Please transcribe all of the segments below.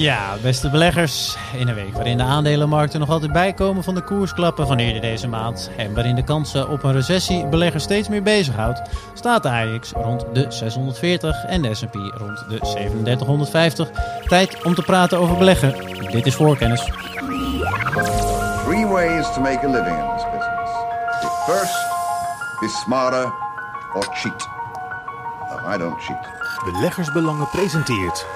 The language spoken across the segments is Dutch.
Ja, beste beleggers. In een week waarin de aandelenmarkten nog altijd bijkomen van de koersklappen van eerder deze maand. En waarin de kansen op een recessie beleggers steeds meer bezighoudt, staat de AX rond de 640 en de SP rond de 3750. Tijd om te praten over beleggen. Dit is voorkennis. Three ways to make a living in this business. Be first, be smarter, or cheat. No, I don't cheat. Beleggersbelangen presenteert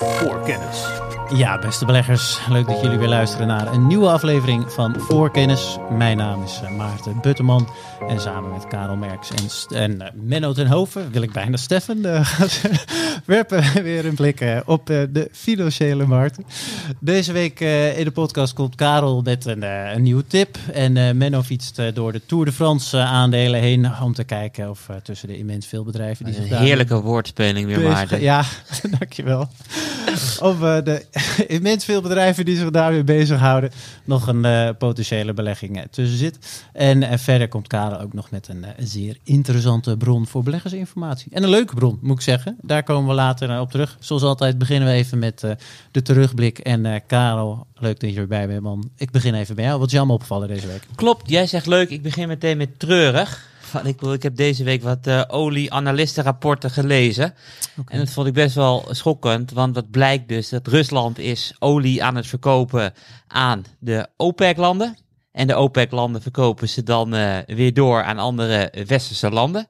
voor kennis. Ja, beste beleggers, leuk dat jullie weer luisteren naar een nieuwe aflevering van Voorkennis. Mijn naam is eh, Maarten Butterman en samen met Karel Merks en, en eh, Menno ten Hoven, wil ik bijna Steffen, eh, werpen we weer een blik op de financiële markten. Deze week in de podcast komt Karel met een, een nieuwe tip en Menno fietst door de Tour de France aandelen heen om te kijken of tussen de immens veel bedrijven die zich een daar heerlijke woordspeling weer, Maarten. Ja, dankjewel. Of de immens veel bedrijven die zich daarmee bezighouden, nog een eh, potentiële belegging eh, tussen zit. En eh, verder komt Karel ook nog met een zeer interessante bron voor beleggersinformatie. En een leuke bron, moet ik zeggen. Daar komen we later op terug. Zoals altijd beginnen we even met de terugblik. En Karel, leuk dat je erbij bent, man. Ik begin even bij jou. Wat is jou opgevallen deze week? Klopt, jij zegt leuk. Ik begin meteen met treurig. Van, ik, ik heb deze week wat eh olie-analistenrapporten gelezen. En dat vond ik best wel schokkend. Want wat blijkt dus dat Rusland is olie aan het verkopen aan de OPEC-landen. En de OPEC-landen verkopen ze dan eh, weer door aan andere westerse landen.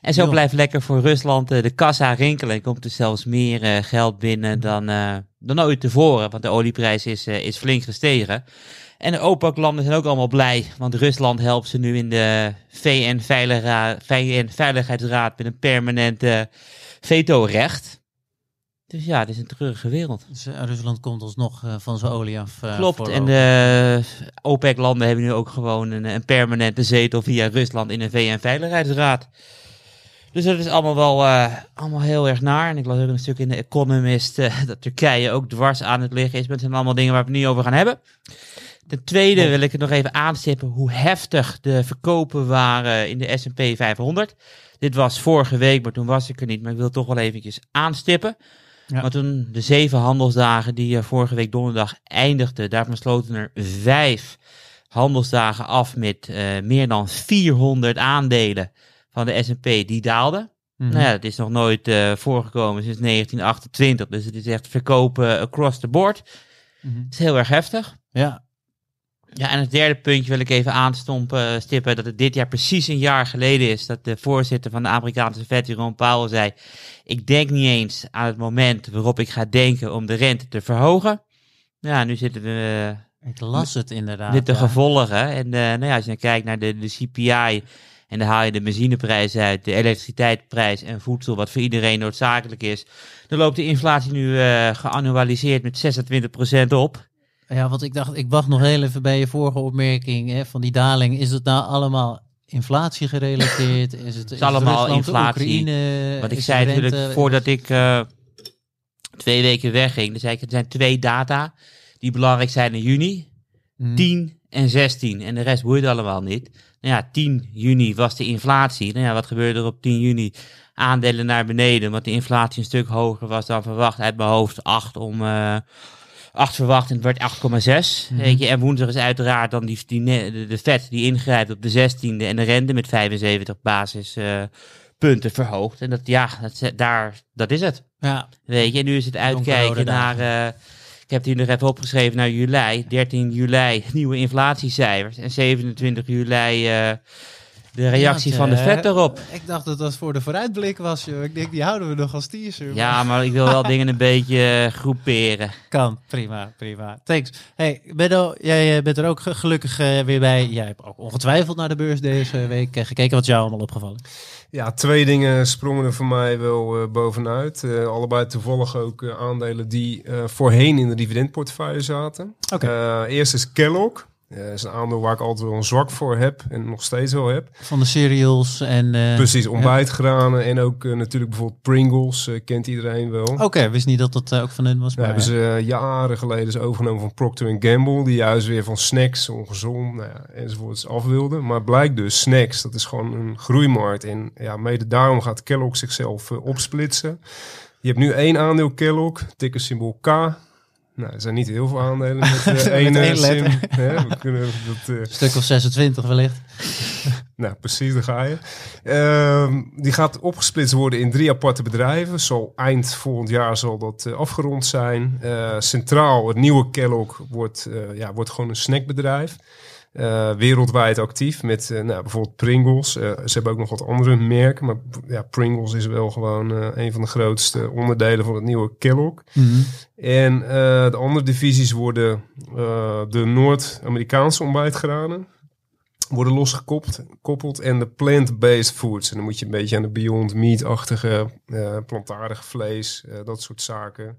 En zo blijft lekker voor Rusland eh, de kassa rinkelen. En komt er zelfs meer geld binnen dan, eh, dan ooit tevoren. Want de olieprijs is, is flink gestegen. En de OPEC-landen zijn ook allemaal blij. Want Rusland helpt ze nu in de VN-veiligheidsraad met een permanent eh, veto-recht. Dus ja, het is een treurige wereld. Dus, eh, Rusland komt alsnog eh, van zijn olie af. eh, Klopt, en de OPEC-landen hebben nu ook gewoon een, een permanente zetel via Rusland in de VN-veiligheidsraad. Dus dat is allemaal wel allemaal heel erg naar. En ik las ook een stuk in de Economist dat Turkije ook dwars aan het liggen is. Maar het zijn allemaal dingen waar we het niet over gaan hebben. Ten tweede wil ik het nog even aanstippen hoe heftig de verkopen waren in de S&P 500. Dit was vorige week, maar toen was ik er niet. Maar ik wil het toch wel eventjes aanstippen. Ja. Maar toen de zeven handelsdagen die eh, vorige week donderdag eindigden, daarvan sloten er vijf handelsdagen af met eh, meer dan 400 aandelen van de S&P die daalden. Mhm. Nou ja, dat is nog nooit eh, voorgekomen sinds 1928. Dus het is echt verkopen across the board. Mhm. Het is heel erg heftig. Ja, Ja, en het derde puntje wil ik even aanstompen, stippen, dat het dit jaar precies een jaar geleden is dat de voorzitter van de Amerikaanse Fed, Jerome Powell, zei, ik denk niet eens aan het moment waarop ik ga denken om de rente te verhogen. Ja, nu zitten we ik las het inderdaad. met de ja. gevolgen. En eh, nou ja, als je dan kijkt naar de, de CPI en dan haal je de benzineprijs uit, de elektriciteitsprijs en voedsel, wat voor iedereen noodzakelijk is, dan loopt de inflatie nu eh geannualiseerd met 26% op. Ja, want ik dacht, ik wacht nog heel even bij je vorige opmerking hè, van die daling. Is het nou allemaal inflatie gerelateerd? Is het, is allemaal Rusland, inflatie. Oekraïne? Want ik zei rente- natuurlijk voordat ik eh, twee weken wegging, dan zei ik, er zijn twee data die belangrijk zijn in juni. Hmm. 10 en 16. En de rest boeit allemaal niet. Nou ja, 10 juni was de inflatie. Nou ja, wat gebeurde er op 10 juni? Aandelen naar beneden, want de inflatie een stuk hoger was dan verwacht. Uit mijn hoofd 8 om... eh 8 verwacht en het werd 8,6. Weet je, en woensdag is uiteraard dan die, de, vet die ingrijpt op de 16e en de rente met 75 basispunten verhoogd. En dat, ja, dat, daar, dat is het. Ja, Weet je, en nu is het uitkijken naar. eh, ik heb het hier nog even opgeschreven naar juli. 13 juli nieuwe inflatiecijfers. En 27 juli eh, de reactie Ja, van de vet erop. ik dacht dat dat voor de vooruitblik was. Joh. Ik denk, die houden we nog als teaser. Ja, maar ik wil wel dingen een beetje eh, groeperen. Kan, prima, prima. Thanks. Hey, Benno, jij eh, bent er ook ge- gelukkig eh, weer bij. Jij hebt ook ongetwijfeld naar de beurs deze week gekeken. Wat is jou allemaal opgevallen? Ja, twee dingen sprongen er voor mij wel eh, bovenuit. Eh, allebei toevallig ook aandelen die eh, voorheen in de dividendportefeuille zaten. Oké. Eh, eerst is Kellogg. Dat is een aandeel waar ik altijd wel een zwak voor heb en nog steeds wel heb. Van de cereals en... eh, Precies, ontbijtgranen en ook eh, natuurlijk bijvoorbeeld Pringles, kent iedereen wel. Oké, wist niet dat dat ook van hun was. Maar, hebben ze jaren geleden is overgenomen van Procter Gamble, die juist weer van snacks, ongezond nou ja, enzovoorts af wilde. Maar blijkt dus, snacks, dat is gewoon een groeimarkt. En ja, mede daarom gaat Kellogg zichzelf opsplitsen. Je hebt nu één aandeel Kellogg, ticker symbool K. Nou, er zijn niet heel veel aandelen met, eh, één, één sim. Hè, we kunnen dat, eh, Stuk of 26 wellicht. nou, precies, daar ga je. Ehm, die gaat opgesplitst worden in drie aparte bedrijven. Zal eind volgend jaar zal dat eh, afgerond zijn. Eh, centraal, het nieuwe Kellogg wordt, eh, ja, wordt gewoon een snackbedrijf. Eh, wereldwijd actief met eh, nou, bijvoorbeeld Pringles. Eh, ze hebben ook nog wat andere merken, maar ja, Pringles is wel gewoon een van de grootste onderdelen van het nieuwe Kellogg. En eh, de andere divisies worden de Noord-Amerikaanse ontbijtgranen worden losgekoppeld koppeld, en de plant-based foods. En dan moet je een beetje aan de Beyond Meat-achtige, plantaardige vlees, dat soort zaken,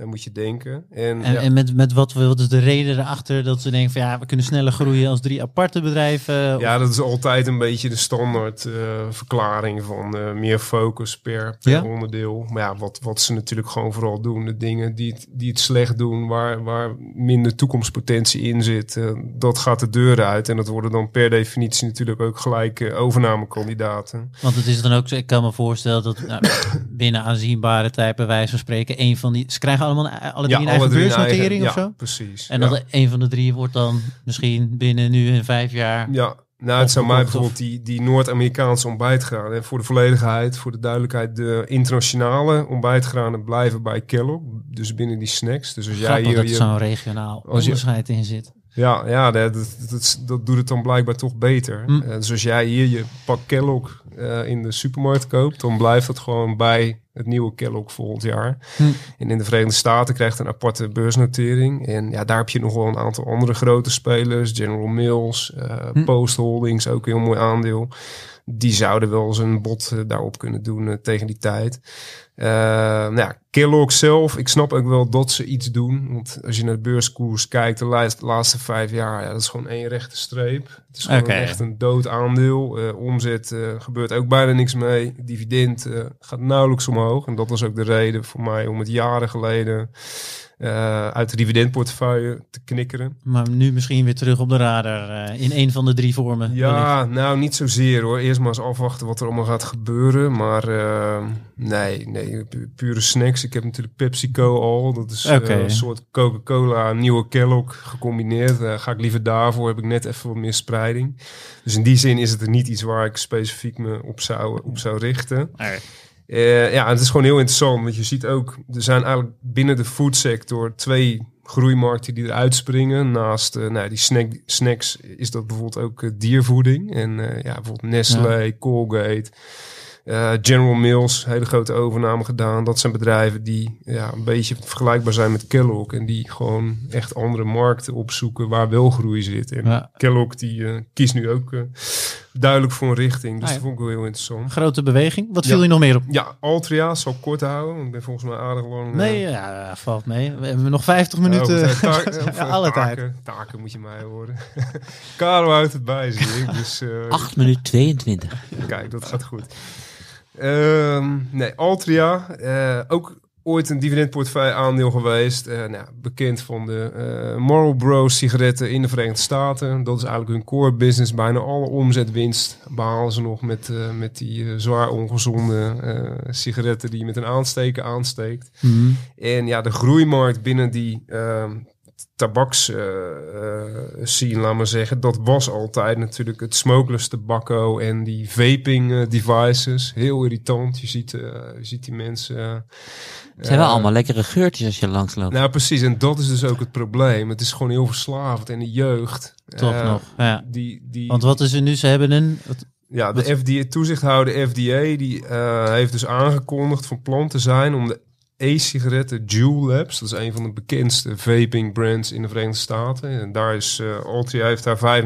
eh, moet je denken. En, En, ja, en met, met wat, wat is de reden erachter dat ze denken van ja, we kunnen sneller groeien als drie aparte bedrijven? ja, dat is altijd een beetje de standaard eh, verklaring van eh, meer focus per, per Ja? onderdeel. Maar ja, wat, wat ze natuurlijk gewoon vooral doen, de dingen die het, die het slecht doen, waar, waar minder toekomstpotentie in zit, eh, dat gaat de deur uit. En dat worden dan per definitie natuurlijk ook gelijk overnamekandidaten. Want het is dan ook, zo- ik kan me voorstellen dat nou, binnen aanzienbare tijd, bij wijze van spreken, een van die, ze krijgen allemaal een- alle drie een eigen beursnotering eigen- of zo? Ja, precies. En dat een van de drie wordt dan misschien binnen nu en vijf jaar. Ja, nou, het zou mij bijvoorbeeld die, die Noord-Amerikaanse ontbijtgranen. En voor de volledigheid, voor de duidelijkheid, de internationale ontbijtgranen blijven bij Kellogg. Dus binnen die snacks. Dus als jij hier dat je, zo'n regionaal als je- onderscheid in zit. ja, ja dat, dat, dat, dat doet het dan blijkbaar toch beter. Hm. Eh, dus als jij hier je pak Kellogg eh, in de supermarkt koopt, dan blijft het gewoon bij het nieuwe Kellogg volgend jaar. Hm. En in de Verenigde Staten krijgt een aparte beursnotering. En ja, daar heb je nog wel een aantal andere grote spelers. General Mills, eh, Hm. Post Holdings, ook een heel mooi aandeel. Die zouden wel eens een bod eh, daarop kunnen doen eh, tegen die tijd. Nou ja, Kellogg zelf, ik snap ook wel dat ze iets doen. Want als je naar de beurskoers kijkt, de laatste, laatste vijf jaar, ja, dat is gewoon één rechte streep. Het is gewoon echt een dood aandeel. Omzet gebeurt ook bijna niks mee. Dividend gaat nauwelijks omhoog. En dat was ook de reden voor mij om het jaren geleden eh, uit de dividendportefeuille te knikkeren. Maar nu misschien weer terug op de radar eh, in een van de drie vormen. wellicht. Ja, nou niet zozeer hoor. Eerst maar eens afwachten wat er allemaal gaat gebeuren. Maar eh, nee, nee, pu- pure snacks. Ik heb natuurlijk PepsiCo al. Dat is een soort Coca-Cola, nieuwe Kellogg gecombineerd. Ga ik liever daarvoor. Heb ik net even wat meer spreiding. Dus in die zin is het er niet iets waar ik specifiek me op zou, op zou richten. Nee. Eh, ja, het is gewoon heel interessant. Want je ziet ook, er zijn eigenlijk binnen de foodsector twee groeimarkten die eruit springen. Naast eh, nou, die snack, snacks is dat bijvoorbeeld ook eh, diervoeding. En ja, bijvoorbeeld Nestlé, Colgate, General Mills, hele grote overname gedaan. Dat zijn bedrijven die ja, een beetje vergelijkbaar zijn met Kellogg. En die gewoon echt andere markten opzoeken waar wel groei zit. En Ja. Kellogg die kiest nu ook duidelijk voor een richting. Dus Ah, ja. dat vond ik wel heel interessant. Grote beweging. Wat viel Ja. je nog meer op? Ja, Altria zal ik kort houden. want Ik ben volgens mij aardig lang... Nee, eh, ja, valt mee. We hebben nog 50 oh, minuten. taak- eh, alle taken, tijd. Taken moet je mij horen. Karel houdt het bij, zie ik. Dus eh, 8 minuten 22. kijk, dat gaat goed. Ehm, nee, Altria. eh, ook ooit een dividendportefeuille aandeel geweest. Eh, nou, bekend van de eh Marlboro sigaretten in de Verenigde Staten. Dat is eigenlijk hun core business. Bijna alle omzetwinst behalen ze nog met, eh, met die zwaar ongezonde sigaretten die je met een aansteker aansteekt. Mhm. En ja, de groeimarkt binnen die ehm tabaks eh, eh, scene, laat maar zeggen, dat was altijd natuurlijk het smokeless tobacco en die vaping eh, devices. Heel irritant. Je ziet, eh, je ziet die mensen. eh, Het zijn wel eh, allemaal lekkere geurtjes als je langs loopt. Nou, precies. En dat is dus ook het probleem. Het is gewoon heel verslavend. En de jeugd. Toch eh, nog. Ja. Die, die, Want wat is er nu? Ze hebben een... wat- ja, de FDA, toezichthouder FDA, die eh, heeft dus aangekondigd van plan te zijn om de e-sigaretten Juul Labs, dat is een van de bekendste vaping brands in de Verenigde Staten. En daar is uh, Altria heeft daar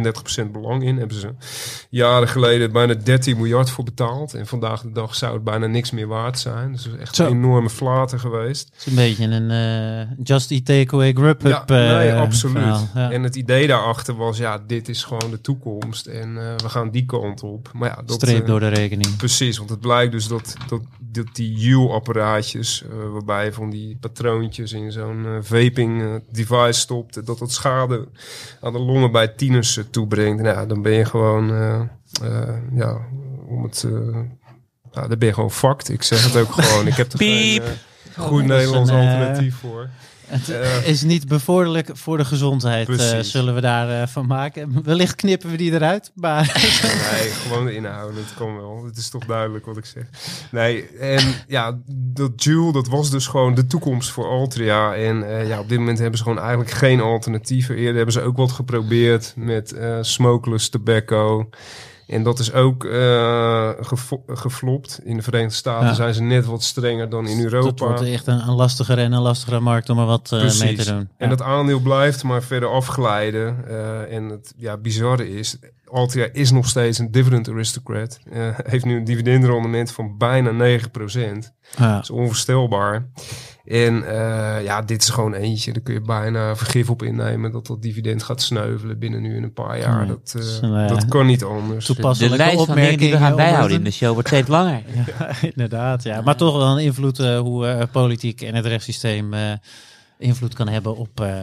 35% belang in. Hebben ze jaren geleden bijna 13 miljard voor betaald. En vandaag de dag zou het bijna niks meer waard zijn. Dus het is echt Zo. een enorme flater geweest. Het is een beetje een eh, Just Eat Takeaway Grubhub Ja, nee, eh, absoluut. verhaal. Ja. En het idee daarachter was, ja, dit is gewoon de toekomst. En uh, we gaan die kant op. Maar ja, dat, Streep uh, door de rekening. Precies, want het blijkt dus dat, dat, dat die Juul-apparaatjes, uh, waarbij je van die patroontjes in zo'n uh, vaping device stopt, dat dat schade aan de longen bij tieners toebrengt. Nou, dan ben je gewoon, uh, ja, om het... nou, dan ben je gewoon fucked. Ik zeg het ook gewoon. Ik heb er geen goed Oh, Nederlands een, alternatief voor. Het Eh, is niet bevorderlijk voor de gezondheid, eh, zullen we daar eh, van maken. Wellicht knippen we die eruit, maar Nee, gewoon de inhoud. Het kan wel. Het is toch duidelijk wat ik zeg. Nee, en ja, dat Joule, dat was dus gewoon de toekomst voor Altria. En eh, ja, op dit moment hebben ze gewoon eigenlijk geen alternatieven. Eerder hebben ze ook wat geprobeerd met eh smokeless tobacco. En dat is ook gefo- geflopt. In de Verenigde Staten Ja. zijn ze net wat strenger dan in dat Europa. wordt echt een, een lastigere en een lastigere markt om er wat eh, mee te doen. En Ja. dat aandeel blijft maar verder afglijden. Eh, en het ja, bizarre is, Altria is nog steeds een dividend aristocrat. Heeft nu een dividendrendement van bijna 9%. Ja. Dat is onvoorstelbaar. En eh, ja, dit is gewoon eentje. Daar kun je bijna vergif op innemen dat dat dividend gaat sneuvelen binnen nu in een paar jaar. Nee, dat, eh, eh, dat kan niet anders. De lijst van dingen die we gaan bijhouden in de show wordt steeds langer. Ja, inderdaad. Ja. Maar toch wel een invloed hoe eh, politiek en het rechtssysteem eh, invloed kan hebben op eh,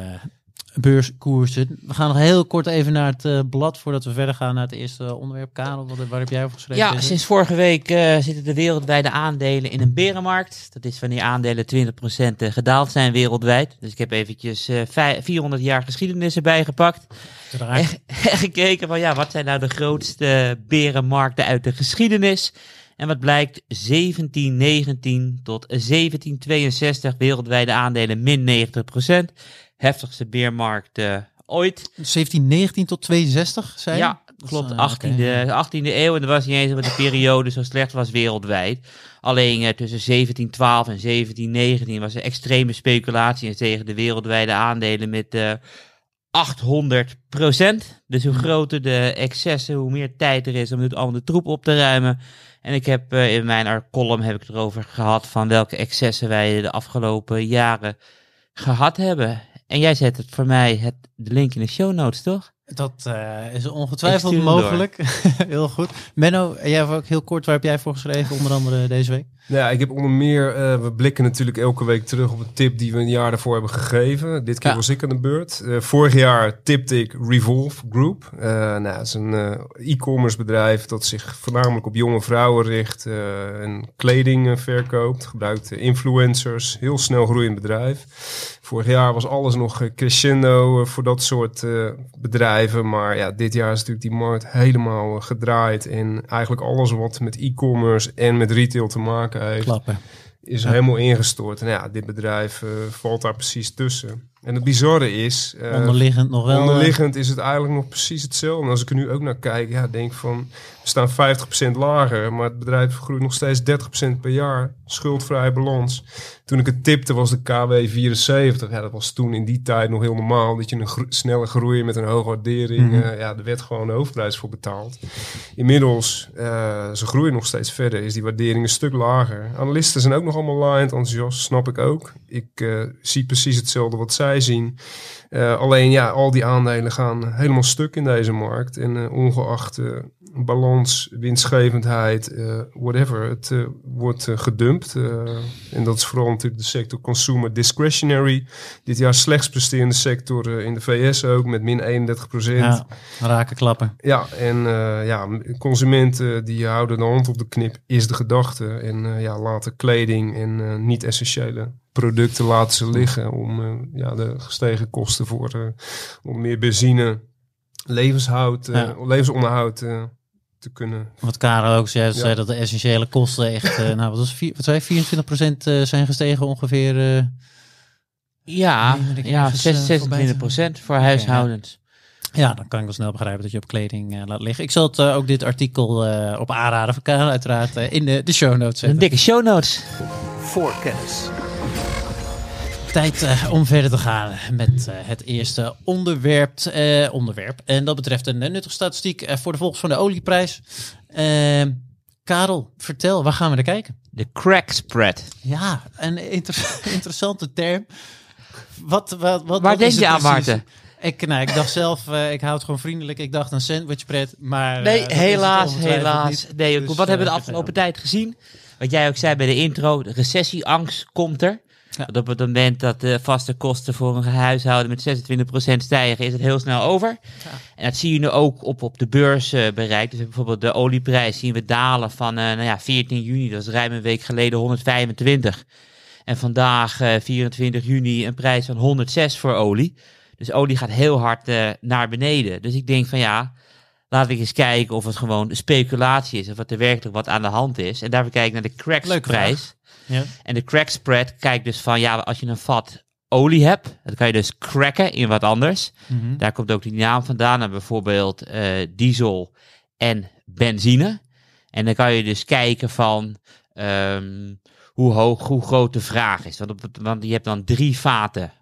beurskoersen. We gaan nog heel kort even naar het eh, blad voordat we verder gaan naar het eerste onderwerp. Karel, wat, waar heb jij over geschreven? Ja, sinds vorige week eh, zitten de wereldwijde aandelen in een berenmarkt. Dat is wanneer aandelen 20% eh, gedaald zijn wereldwijd. Dus ik heb eventjes vij- 400 jaar geschiedenis erbij gepakt. En gekeken van ja, wat zijn nou de grootste berenmarkten uit de geschiedenis? En wat blijkt, 1719 tot 1762 wereldwijde aandelen min 90%. Heftigste beermarkt eh, ooit. 1719 tot 62, zei je? Ja, Dat klopt. eh, 18e, oké. 18e eeuw. En er was niet eens dat de periode zo slecht was wereldwijd. Alleen eh, tussen 1712 en 1719 was er extreme speculatie en tegen de wereldwijde aandelen met eh 800% Dus hoe groter de excessen, hoe meer tijd er is om het allemaal de troep op te ruimen. En ik heb eh, in mijn column heb ik het erover gehad van welke excessen wij de afgelopen jaren gehad hebben. En jij zet het voor mij het, de link in de show notes, toch? Dat eh, is ongetwijfeld mogelijk. heel goed. Menno, jij hebt ook heel kort, waar heb jij voor geschreven, onder andere deze week? Ja, ik heb onder meer, eh, we blikken natuurlijk elke week terug op een tip die we een jaar daarvoor hebben gegeven. Dit keer Ja. was ik aan de beurt. Eh, vorig jaar tipte ik Revolve Group. Eh, nou, dat is een e-commerce bedrijf dat zich voornamelijk op jonge vrouwen richt eh, en kleding verkoopt. Gebruikt influencers, heel snel groeiend bedrijf. Vorig jaar was alles nog crescendo voor dat soort eh, Maar ja, dit jaar is natuurlijk die markt helemaal eh, gedraaid. En eigenlijk alles wat met e-commerce en met retail te maken heeft, Klappen. is Ja. helemaal ingestort. En ja, dit bedrijf eh, valt daar precies tussen. En het bizarre is... eh, Onderliggend nog wel. eh, Onderliggend is het eigenlijk nog precies hetzelfde. En als ik er nu ook naar kijk, ja, denk van, we staan 50% lager, maar het bedrijf groeit nog steeds 30% per jaar. Schuldvrije balans. Toen ik het tipte was de KW 74. Ja, dat was toen in die tijd nog heel normaal, dat je een gro- snelle groei met een hoge waardering, Mhm. eh, ja, er werd gewoon de hoofdprijs voor betaald. Inmiddels, ze groeien nog steeds verder, is die waardering een stuk lager. Analisten zijn ook nog allemaal laaiend enthousiast, snap ik ook. Ik zie precies hetzelfde wat zij zien. Eh, alleen ja, al die aandelen gaan helemaal stuk in deze markt. En eh, ongeacht eh, balans, winstgevendheid, whatever, het wordt gedumpt. En dat is vooral natuurlijk de sector consumer discretionary. Dit jaar slechts presterende sector in de VS ook, met min 31 procent. Ja, raken klappen. Ja, en ja, consumenten die houden de hand op de knip is de gedachte. En ja, laten kleding en niet-essentiële producten laten ze liggen om eh, ja, de gestegen kosten voor eh, om meer benzine, levenshoud, eh, Ja. levensonderhoud eh, te kunnen. Wat Karel ook zei, zei Ja. dat de essentiële kosten echt, eh, nou wat was vier- wat zei je, 24% eh, zijn gestegen ongeveer. eh, Ja, ja ergens, eh, 26 voor huishoudens. ja, dan kan ik wel snel begrijpen dat je op kleding eh, laat liggen. Ik zal het, ook dit artikel eh, op aanraden van Karel uiteraard eh, in de, de show notes Een zetten. dikke show notes. Voorkennis. Tijd eh, om verder te gaan met eh, het eerste onderwerp, eh, onderwerp. En dat betreft een nuttige statistiek voor de volgers van de olieprijs. Eh, Karel, vertel, waar gaan we naar kijken? De crack spread. Ja, een inter- interessante term. Wat, wat, wat, Waar denk is je aan? Maarten? Ik, nou, ik dacht zelf, ik hou het gewoon vriendelijk. Ik dacht een sandwichpret, maar... Nee, helaas, helaas. niet. Nee, Dus, wat hebben we de afgelopen tijd gezien? Wat jij ook zei bij de intro, de recessieangst komt er. Ja. Op het moment dat de vaste kosten voor een huishouden met 26% stijgen, is het heel snel over. En dat zie je nu ook op, op de beurs eh, bereikt. Dus bijvoorbeeld de olieprijs zien we dalen van eh, nou ja, 14 juni, dat is ruim een week geleden 125. En vandaag, eh, 24 juni, een prijs van 106 voor olie. Dus olie gaat heel hard eh, naar beneden. Dus ik denk van ja, laat ik eens kijken of het gewoon speculatie is. Of dat er werkelijk wat aan de hand is. En daarvoor kijk ik naar de Leuke cracksprijs. Ja. En de crack spread kijkt dus van ja, als je een vat olie hebt, dan kan je dus cracken in wat anders. Mhm. Daar komt ook die naam vandaan. naar bijvoorbeeld eh, diesel en benzine. En dan kan je dus kijken van ehm, hoe hoog, hoe groot de vraag is. Want, op want je hebt dan drie vaten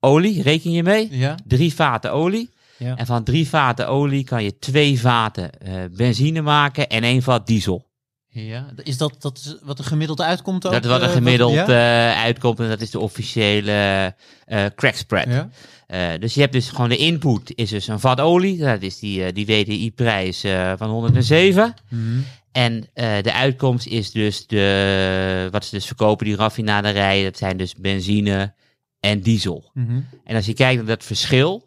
olie, reken je mee? Ja. Drie vaten olie. Ja. En van drie vaten olie kan je twee vaten eh, benzine maken en één vat diesel. ja. Is dat, dat is wat er gemiddeld uitkomt ook? dat is wat er eh, gemiddeld ja? eh, uitkomt en dat is de officiële eh crack spread. ja. Dus je hebt dus gewoon de input is dus een vat olie. Dat is die, die WTI-prijs van 107. Mhm. En de uitkomst is dus de, wat ze dus verkopen, die raffinaderijen, dat zijn dus benzine en diesel. Mhm. En als je kijkt naar dat verschil,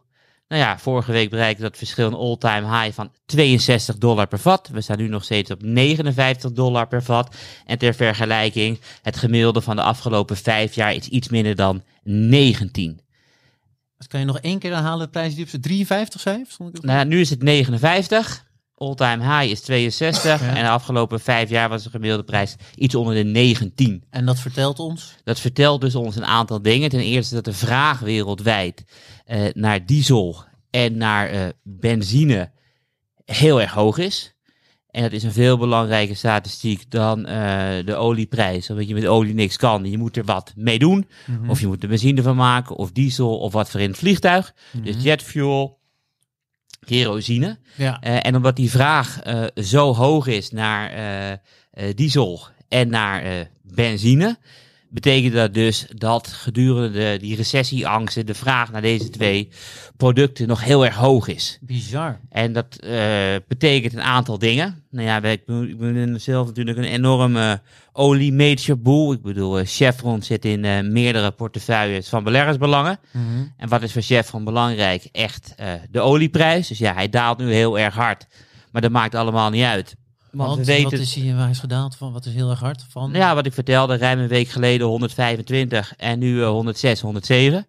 nou ja, vorige week bereikte dat verschil een all-time high van 62 dollar per vat. We staan nu nog steeds op 59 dollar per vat. En ter vergelijking, het gemiddelde van de afgelopen vijf jaar is iets minder dan 19. Dat kan je nog één keer herhalen, de prijs die op z'n 53 zijn? Nou, nu is het 59. All-time high is 62. Ja. En de afgelopen vijf jaar was de gemiddelde prijs iets onder de 19. En dat vertelt ons? Dat vertelt dus ons een aantal dingen. Ten eerste dat de vraag wereldwijd eh, naar diesel en naar eh, benzine heel erg hoog is. En dat is een veel belangrijke statistiek dan eh, de olieprijs. Omdat je met olie niks kan. Je moet er wat mee doen. Mhm. Of je moet er benzine van maken, of diesel, of wat voor in het vliegtuig. Dus jetfuel, kerosine. Ja. Eh, en omdat die vraag eh, zo hoog is naar eh, diesel en naar benzine, betekent dat dus dat gedurende de, die recessieangsten de vraag naar deze twee producten nog heel erg hoog is. Bizar. En dat eh, betekent een aantal dingen. Nou ja, ik ben, ik ben zelf natuurlijk een enorme olie major boel. Ik bedoel, eh, Chevron zit in eh, meerdere portefeuilles van beleggersbelangen. Mhm. En wat is voor Chevron belangrijk? Echt de olieprijs. Dus ja, hij daalt nu heel erg hard. Maar dat maakt allemaal niet uit. Want Want we weten, wat is hier waar is gedaald van? Wat is heel erg hard van? ja, wat ik vertelde, ruim een week geleden 125 en nu eh, 106, 107.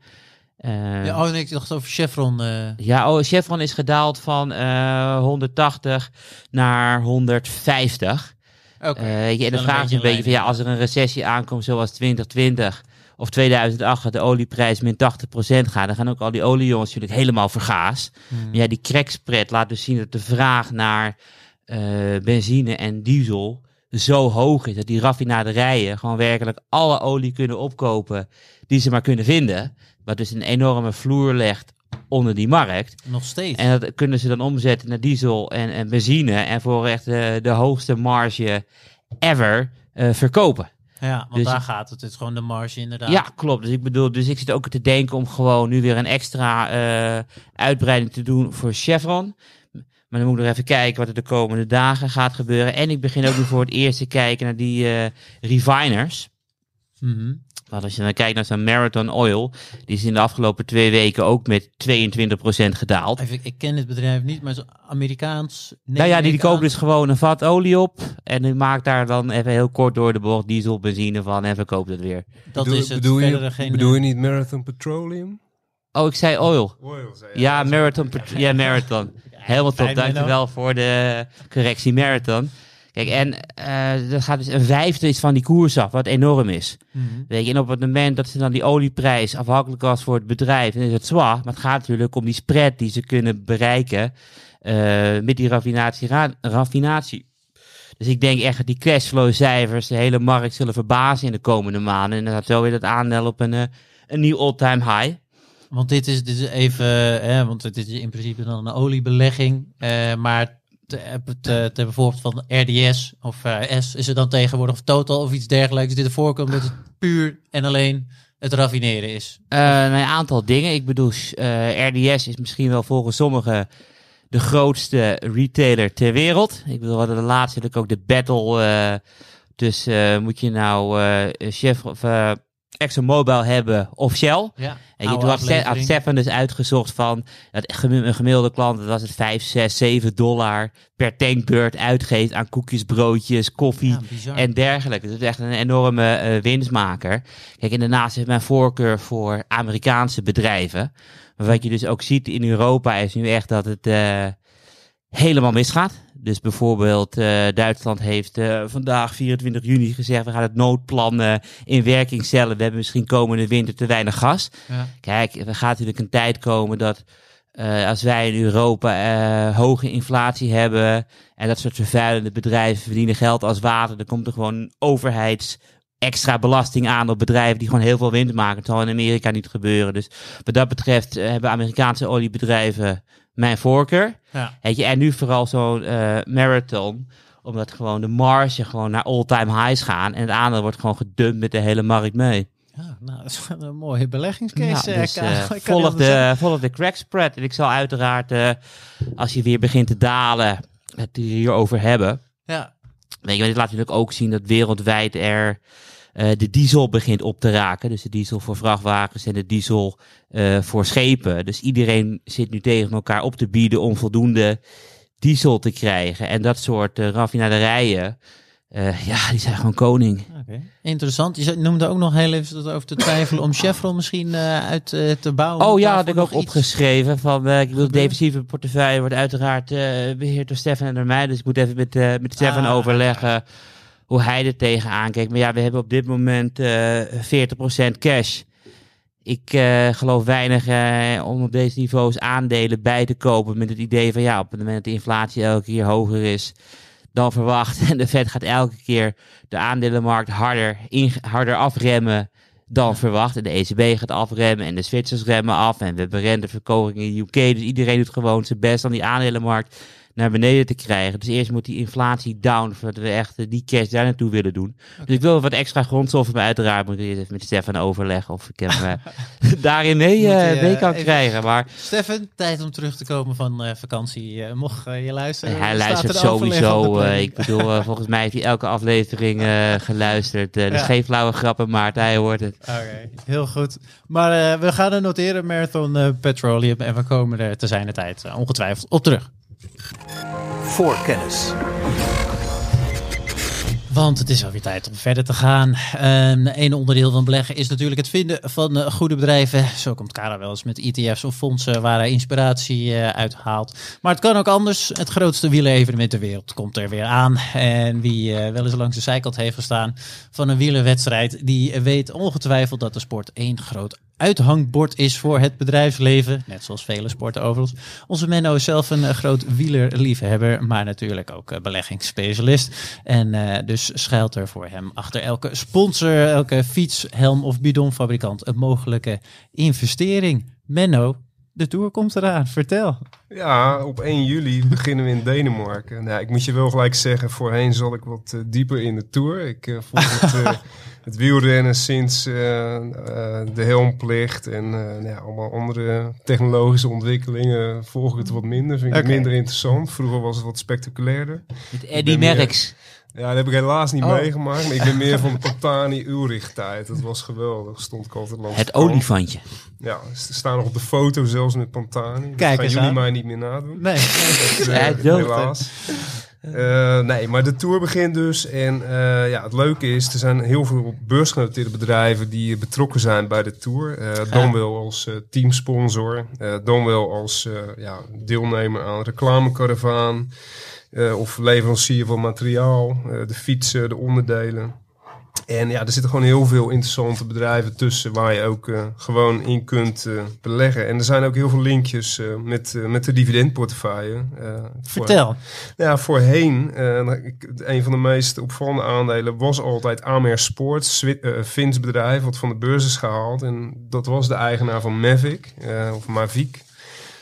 Eh, Ja, oh nee, ik dacht over Chevron. eh. ja, oh, Chevron is gedaald van eh 180 naar 150. Oké. Eh, en de vraag is een beetje van ja, als er een recessie aankomt zoals 2020 of 2008, dat de olieprijs min 80% gaat, dan gaan ook al die oliejongens natuurlijk helemaal vergaas. Hmm. Maar ja, die crackspread laat dus zien dat de vraag naar eh, benzine en diesel zo hoog is dat die raffinaderijen gewoon werkelijk alle olie kunnen opkopen die ze maar kunnen vinden. Wat dus een enorme vloer legt onder die markt. Nog steeds. En dat kunnen ze dan omzetten naar diesel en, en benzine en voor echt de, de hoogste marge ever eh, verkopen. ja, want dus- daar gaat het. Het is gewoon de marge inderdaad. Ja, klopt. Dus ik bedoel, dus ik zit ook te denken om gewoon nu weer een extra eh, uitbreiding te doen voor Chevron. Maar dan moet ik nog even kijken wat er de komende dagen gaat gebeuren. En ik begin ook nu voor het eerst te kijken naar die eh, refiners. Mhm. Want als je dan kijkt naar zo'n Marathon Oil, die is in de afgelopen twee weken ook met 22% gedaald. Even, ik ken het bedrijf niet, maar zo Amerikaans. Nou ja, die, die kopen dus gewoon een vat olie op. En die maakt daar dan even heel kort door de bocht diesel, benzine van en verkoopt het weer. Dat bedoel, is het. bedoel, je, geen, bedoel je niet Marathon Petroleum? Oh, ik zei oil. Oil, zei Ja, Marathon. Ja, Marathon. Helemaal top. Dankjewel voor de correctie Marathon. Kijk, en eh dat gaat dus een vijfde is van die koers af, wat enorm is. Mhm. Weet je, en op het moment dat ze dan die olieprijs afhankelijk was voor het bedrijf, dan is het zwaar. Maar het gaat natuurlijk om die spread die ze kunnen bereiken eh, met die raffinatie, ra- raffinatie. Dus ik denk echt dat die cashflow cijfers de hele markt zullen verbazen in de komende maanden. En dan gaat zo weer dat aandeel op een, eh, een nieuw all-time high. Want dit is, dit is even, hè, want het is in principe dan een oliebelegging. eh, maar te, te, bijvoorbeeld van RDS of eh, S is er dan tegenwoordig of Total of iets dergelijks. Dit voorkomt dat het puur en alleen het raffineren is. Nou, een aantal dingen. Ik bedoel, RDS is misschien wel volgens sommigen de grootste retailer ter wereld. Ik bedoel, we hadden de laatste natuurlijk ook de battle. dus moet je nou chef of ExxonMobil hebben of Shell. Ja, En je had. Stefan dus uitgezocht van dat een gemiddelde klant, dat was het 5, 6, 7 dollar per tankbeurt uitgeeft aan koekjes, broodjes, koffie Ja, en dergelijke. Het is echt een enorme eh, winstmaker. Kijk, en daarnaast heeft mijn voorkeur voor Amerikaanse bedrijven. Maar wat je dus ook ziet in Europa is nu echt dat het eh, helemaal misgaat. Dus bijvoorbeeld eh, Duitsland heeft eh, vandaag 24 juni gezegd, we gaan het noodplan eh, in werking stellen. We hebben misschien komende winter te weinig gas. Ja. Kijk, er gaat natuurlijk een tijd komen dat als wij in Europa hoge inflatie hebben en dat soort vervuilende bedrijven verdienen geld als water, dan komt er gewoon overheids extra belasting aan op bedrijven die gewoon heel veel winst maken. Het zal in Amerika niet gebeuren. Dus wat dat betreft hebben Amerikaanse oliebedrijven mijn voorkeur. Ja. Weet je, en nu vooral zo'n eh, marathon, omdat gewoon de marge gewoon naar all-time highs gaan en het aandeel wordt gewoon gedumpt met de hele markt mee. Ja, nou, dat is wel een mooie beleggingscase. Ja, eh, dus, eh, volg, de, volg de crack spread. En ik zal uiteraard, als je weer begint te dalen, het hierover hebben. Ja, Weet je, dit laat natuurlijk ook zien dat wereldwijd er de diesel begint op te raken. Dus de diesel voor vrachtwagens en de diesel eh, voor schepen. Dus iedereen zit nu tegen elkaar op te bieden om voldoende diesel te krijgen. En dat soort eh, raffinaderijen, eh, ja, die zijn gewoon koning. Interessant. Je noemde ook nog heel even dat over te twijfelen om Chevron misschien eh, uit eh, te bouwen. Oh ja, Daarvoor had ik ook opgeschreven. Van, eh, ik de gebeuren? defensieve portefeuille wordt uiteraard eh, beheerd door Stefan en door mij. Dus ik moet even met, eh, met Stefan Ah, overleggen hoe hij er tegenaan kijkt. Maar ja, we hebben op dit moment eh 40% cash. Ik eh, geloof weinig eh, om op deze niveaus aandelen bij te kopen met het idee van ja, op het moment dat de inflatie elke keer hoger is dan verwacht en de Fed gaat elke keer de aandelenmarkt harder, harder afremmen dan verwacht. En de ECB gaat afremmen en de Zwitsers remmen af. En we hebben renteverkoging in de UK. Dus iedereen doet gewoon zijn best om die aandelenmarkt naar beneden te krijgen. Dus eerst moet die inflatie down voordat we echt eh, die cash daar naartoe willen doen. Dus ik wil wat extra grondstoffen, maar uiteraard moet ik even met Stefan overleggen of ik hem eh, daarin mee, eh, je, mee kan even- krijgen. Maar Stefan, tijd om terug te komen van vakantie. Mocht je luisteren? hij er luistert sowieso. ik bedoel, volgens mij heeft hij elke aflevering geluisterd. Dus geen flauwe grappen, Maarten, hij hoort het. Oké, heel goed. Maar we gaan er noteren, Marathon Petroleum. En we komen er te zijn de tijd ongetwijfeld op terug. Voorkennis. Want het is alweer tijd om verder te gaan. Een een onderdeel van beleggen is natuurlijk het vinden van eh, goede bedrijven. Zo komt Kara wel eens met ETF's of fondsen waar hij inspiratie eh, uit haalt. Maar het kan ook anders. Het grootste wielerevenement ter wereld komt er weer aan. En wie eh, wel eens langs de zijkant heeft gestaan van een wielerwedstrijd, die weet ongetwijfeld dat de sport één groot uithangbord is voor het bedrijfsleven. Net zoals vele sporten overigens. Onze Menno is zelf een eh, groot wielerliefhebber, maar natuurlijk ook eh, beleggingsspecialist. En eh, dus schuilt er voor hem achter elke sponsor, elke fiets, helm of bidonfabrikant een mogelijke investering. Menno, de Tour komt eraan. Vertel. Ja, op 1 juli beginnen we in Denemarken. Nou, ik moet je wel gelijk zeggen, voorheen zat ik wat dieper in de Tour. Ik eh volg het, het wielrennen sinds eh, eh, de helmplicht en eh, nou ja, allemaal andere technologische ontwikkelingen volg ik het wat minder. Vind ik minder interessant. Vroeger was het wat spectaculairder. Met Eddie Merckx. Ja, dat heb ik helaas niet Oh. meegemaakt. Maar ik ben meer van de Pantani Ulrich tijd. Dat was geweldig. Stond ik altijd langs Het olifantje. Ja, ze staan nog op de foto zelfs met Pantani. Dat Kijk gaan eens jullie aan. mij niet meer nadoen. Nee, Dus, Ja, het dood, helaas. Eh, nee, maar de tour begint dus. En eh, ja, het leuke is, er zijn heel veel beursgenoteerde bedrijven die betrokken zijn bij de tour. Dan wel als teamsponsor, dan wel als ja, deelnemer aan reclamekaravaan. of leverancier van materiaal, de fietsen, de onderdelen. En ja, er zitten gewoon heel veel interessante bedrijven tussen waar je ook eh, gewoon in kunt eh, beleggen. En er zijn ook heel veel linkjes eh, met, met de dividendportefeuille. eh, voor- vertel. ja, voorheen, ik- een van de meest opvallende aandelen was altijd Amer Sports, Fins bedrijf, wat van de beurs is gehaald. En dat was de eigenaar van Mavic, of Mavic.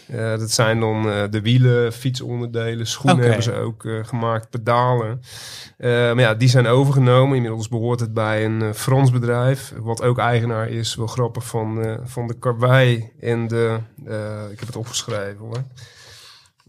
Eh, dat zijn dan eh, de wielen, fietsonderdelen, schoenen hebben ze ook eh, gemaakt, pedalen. Maar ja, die zijn overgenomen. Inmiddels behoort het bij een Frans bedrijf, wat ook eigenaar is, wel grappig, van, van de karwei en de, ik heb het opgeschreven hoor.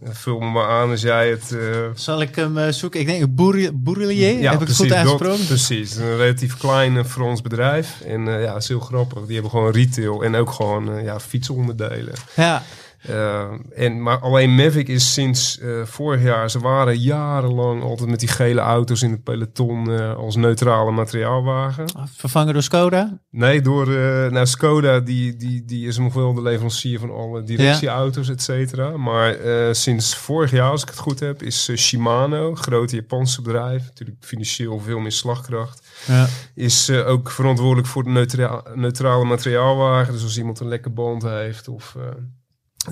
Vul me maar aan als jij het... Zal ik hem zoeken? Ik denk Bourrelier. ja, Heb ik het goed precies. Een relatief klein Frans bedrijf. En ja, dat is heel grappig. Die hebben gewoon retail en ook gewoon ja, fietsonderdelen. Ja. Eh, en, maar alleen Mavic is sinds eh, vorig jaar, ze waren jarenlang altijd met die gele auto's in het peloton eh, als neutrale materiaalwagen. Vervangen door Skoda. Nee, door nou, Skoda, die, die, die is nog wel de leverancier van alle directieauto's, et cetera. Maar sinds vorig jaar, als ik het goed heb, is Shimano, grote Japanse bedrijf, natuurlijk financieel veel meer slagkracht, Ja. is ook verantwoordelijk voor de neutra- neutrale materiaalwagen. Dus als iemand een lekke band heeft of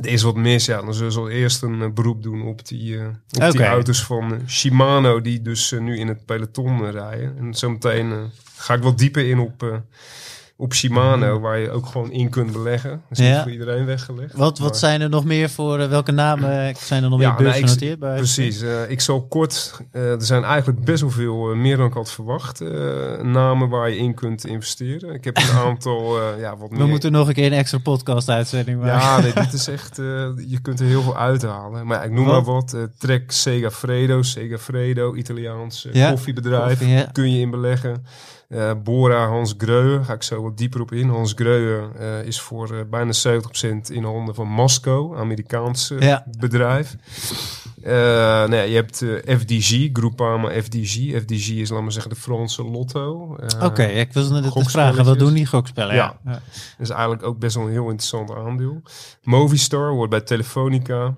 er is wat mis, ja, dan zullen ze al eerst een eh, beroep doen op die, eh, op die auto's van eh, Shimano, die dus nu in het peloton rijden. En zometeen ga ik wat dieper in op, op Shimano, waar je ook gewoon in kunt beleggen. Dat is Ja. niet voor iedereen weggelegd. Wat, wat Maar- zijn er nog meer voor, eh, welke namen zijn er nog meer Ja, nou, ik- beursgenoteerd bij? Precies. eh, ik zal kort. eh, er zijn eigenlijk best wel veel, eh, meer dan ik had verwacht, eh, namen waar je in kunt investeren. Ik heb een aantal, eh, ja, wat We meer. moeten nog een keer een extra podcast uitzending maken. Ja, nee, dit is echt, eh, je kunt er heel veel uithalen. Maar ik noem Wat? maar wat. eh Trek Segafredo, Segafredo, Italiaans eh, Ja, koffiebedrijf. koffie. Kun je in beleggen. Eh, Bora, Hans Greuer, ga ik zo wat dieper op in. Hans Greuer eh, is voor eh, bijna 70% in handen van Masco, Amerikaans Ja. bedrijf. Nou je hebt FDG, Groupama FDG. FDG is, laat maar zeggen, de Franse lotto. Oké, ik wilde net vragen, wat doen die gokspellen? Ja. Ja. Dat is eigenlijk ook best wel een heel interessant aandeel. Movistar hoort bij Telefonica.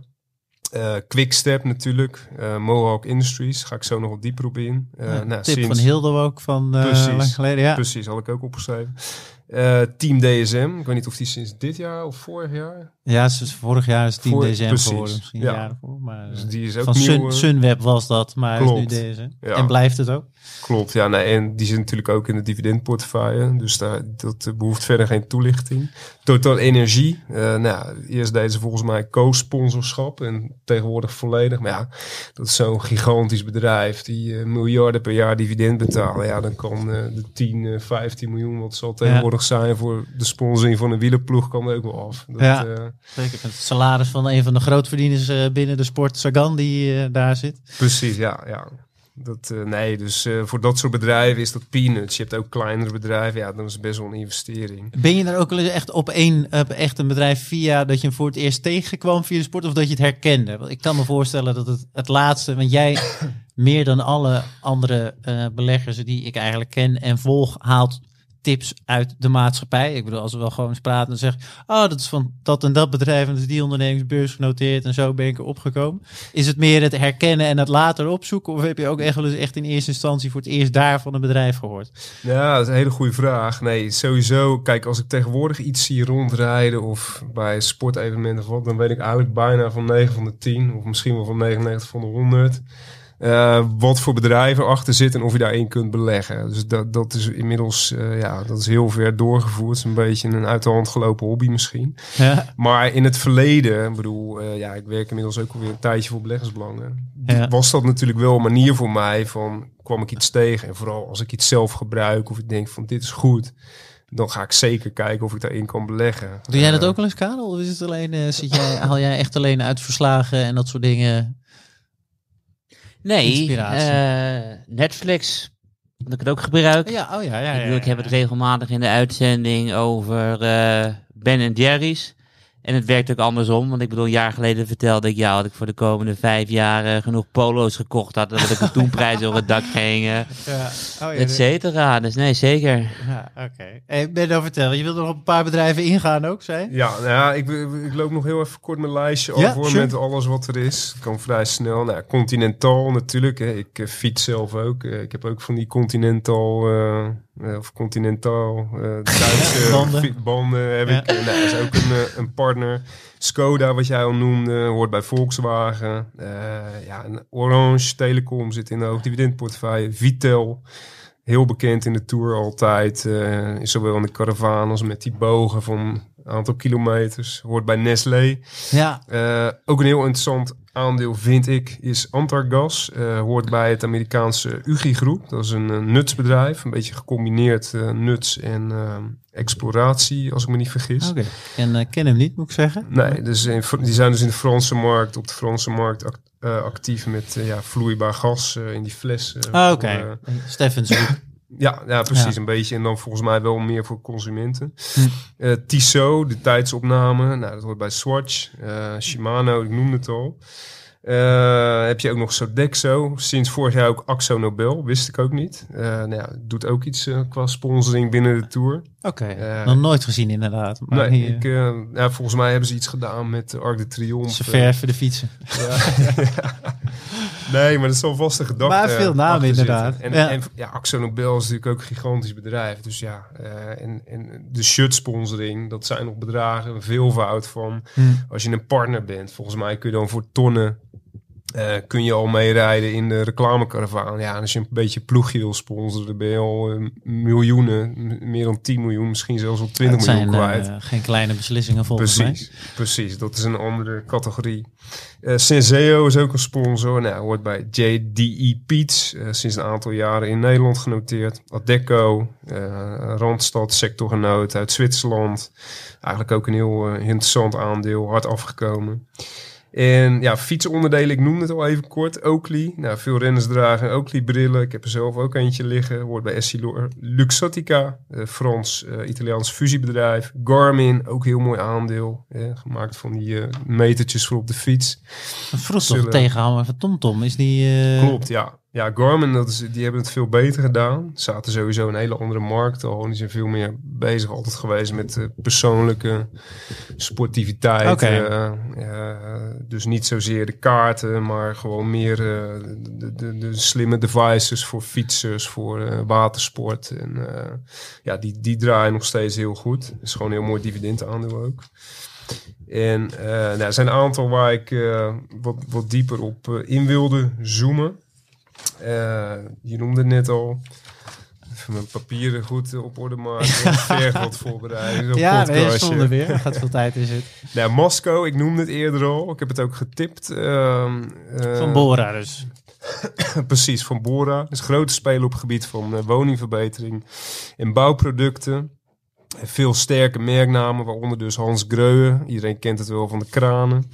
Eh Quickstep natuurlijk. Eh, Mohawk Industries. Ga ik zo nog wat dieper op in. Ja, nou, tip sinds- van Hilde ook van Precies. lang geleden. Ja. Precies, had ik ook opgeschreven. Team DSM. Ik weet niet of die sinds dit jaar of vorig jaar. Ja, vorig jaar is 10 Voor- DSM precies, geworden. Misschien ja. jaar ervoor. Maar, Dus eh, die is ook van nieuw. Sun, eh, Sunweb was dat, maar is nu. Ja. En blijft het ook. Klopt, ja. Nee, en die zit natuurlijk ook in de dividendportefeuille. Dus daar, dat eh, behoeft verder geen toelichting. Total Energie. eh, nou, eerst deden ze volgens mij co-sponsorschap. En tegenwoordig volledig. Maar ja, dat is zo'n gigantisch bedrijf. Die eh, miljarden per jaar dividend betalen. Ja, dan kan eh, de 10, eh, 15 miljoen wat zal tegenwoordig zijn voor de sponsoring van een wielerploeg kan er ook wel af. Dat, Ja. Zeker met het salaris van een van de grootverdieners eh, binnen de sport, Sagan, die eh, daar zit. Precies, ja. ja. Dat, eh, nee, dus voor dat soort bedrijven is dat peanuts. Je hebt ook kleinere bedrijven, ja, dan is het best wel een investering. Ben je daar ook wel eens echt op één op echt een bedrijf via dat je hem voor het eerst tegenkwam via de sport of dat je het herkende? Want ik kan me voorstellen dat het het laatste, want jij meer dan alle andere beleggers die ik eigenlijk ken en volg, haalt tips uit de maatschappij. Ik bedoel, als we wel gewoon eens praten en zeggen, oh, dat is van dat en dat bedrijf en is die ondernemingsbeurs genoteerd en zo ben ik erop gekomen. Is het meer het herkennen en het later opzoeken of heb je ook echt wel eens echt in eerste instantie voor het eerst daar van een bedrijf gehoord? Ja, dat is een hele goede vraag. Nee, sowieso. Kijk, als ik tegenwoordig iets zie rondrijden of bij sportevenementen of wat, dan weet ik eigenlijk bijna van 9 van de 10 of misschien wel van 99 van de 100. Eh, wat voor bedrijven achter zitten en of je daarin kunt beleggen. Dus dat, dat is inmiddels eh, ja, dat is heel ver doorgevoerd. Het is een beetje een uit de hand gelopen hobby misschien. Ja. Maar in het verleden, ik bedoel, eh, ja, ik werk inmiddels ook alweer een tijdje voor beleggersbelangen. Ja. Was dat natuurlijk wel een manier voor mij van, kwam ik iets tegen. En vooral als ik iets zelf gebruik of ik denk van dit is goed. Dan ga ik zeker kijken of ik daarin kan beleggen. Doe jij dat ook wel eens, Karel? Of is het alleen, zit jij, haal jij echt alleen uit verslagen en dat soort dingen? Nee, eh, Netflix. Dat ik het ook gebruik. Ja, oh ja, ja. ik, bedoel, ik heb het regelmatig in de uitzending over eh, Ben en Jerry's. En het werkt ook andersom. Want ik bedoel, een jaar geleden vertelde ik jou dat ik voor de komende vijf jaar eh, genoeg polo's gekocht had. Dat ik een toenprijs over het dak ging, Ja. Oh, ja, et cetera. Dus nee, zeker. Ja, oké. Hey, ben nou vertellen, je wilde nog op een paar bedrijven ingaan ook, zei je? Ja, nou ja, ik, ik loop nog heel even kort mijn lijstje Ja, over sure. met alles wat er is. Het kan vrij snel. Nou, Continental natuurlijk. Hè. Ik eh, fiets zelf ook. Eh, ik heb ook van die Continental of Continental eh Duitse Banden. banden heb Ja. ik. Eh, nou, is ook een, eh, een partner. Skoda, wat jij al noemde, hoort bij Volkswagen. Eh, ja, en Orange Telecom zit in de hoogdividendportefeuille. Vitel, heel bekend in de Tour altijd. eh, zowel in de caravan als met die bogen van aantal kilometers. Hoort bij Nestlé. Ja, Eh, ook een heel interessant aandeel vind ik is Antargas. Eh, hoort bij het Amerikaanse UGI Groep. Dat is een eh, nutsbedrijf. Een beetje gecombineerd nuts en exploratie, als ik me niet vergis. oké. En ken hem niet, moet ik zeggen. Nee, dus in, die zijn dus in de Franse markt, op de Franse markt ac- actief met ja, vloeibaar gas in die fles. eh, Ah, Oké, eh, Steffens. Ja, ja, precies. Ja. Een beetje. En dan volgens mij wel meer voor consumenten. Hm. Eh, Tissot, de tijdsopname. Nou, dat hoort bij Swatch. Eh, Shimano, ik noemde het al. Eh, heb je ook nog Sodexo. Sinds vorig jaar ook Axo Nobel. Wist ik ook niet. Nou ja, doet ook iets qua sponsoring binnen de Tour. Oké, nog nooit gezien inderdaad. Maar nee, ik, ja, volgens mij hebben ze iets gedaan met Arc de Triomphe. ze verven de fietsen. Ja. nee, maar dat is wel vast een gedachte. Maar veel namen achter inderdaad. En Ja. en ja, Axo Nobel is natuurlijk ook een gigantisch bedrijf. Dus ja, eh, en, en de shirt sponsoring, dat zijn nog bedragen, een veelvoud van. Hm. Als je een partner bent, volgens mij kun je dan voor tonnen. Eh, kun je al meerijden in de reclamekaravaan. Ja, als je een beetje ploegje wil sponsoren, dan ben je al eh, miljoenen, meer dan 10 miljoen, misschien zelfs wel 20 Het zijn miljoen kwijt. eh, geen kleine beslissingen volgens Precies, precies. Dat is een andere categorie. Eh Senseo is ook een sponsor. Nou, hoort bij JDE Peets. eh, sinds een aantal jaren in Nederland genoteerd. Adecco, eh Randstad, sectorgenoot uit Zwitserland. Eigenlijk ook een heel interessant aandeel, hard afgekomen. En ja, fietsonderdelen, ik noemde het al even kort. Oakley, nou, veel renners dragen Oakley brillen. Ik heb er zelf ook eentje liggen. Hoort bij Essilor Luxottica, eh, Frans-Italiaans fusiebedrijf. Garmin, ook heel mooi aandeel. eh, gemaakt van die eh, metertjes voor op de fiets. Vroeg toch tegenhanger van TomTom. Is die... eh, Klopt, ja. Ja, Garmin, dat is, die hebben het veel beter gedaan. Zaten sowieso in een hele andere markt al. Die zijn veel meer bezig altijd geweest met eh, persoonlijke sportiviteit. Eh, eh, dus niet zozeer de kaarten, maar gewoon meer de, de, de slimme devices voor fietsers, voor watersport. En ja, die, die draaien nog steeds heel goed. Is gewoon een heel mooi dividendaandeel ook. En nou, er zijn een aantal waar ik wat, wat dieper op in wilde zoomen. Eh, je noemde het net al. Even mijn papieren goed op orde maken. Wat voorbereiden. Ja, nee, zonder weer. Er gaat veel tijd in zitten. Nou, Moskou, ik noemde het eerder al. Ik heb het ook getipt. Ehm, eh, Van Bora dus. Precies, van Bora. is grote speler op het gebied van eh, woningverbetering en bouwproducten. En Veel sterke merknamen, waaronder dus Hans Greuwe. Iedereen kent het wel van de kranen.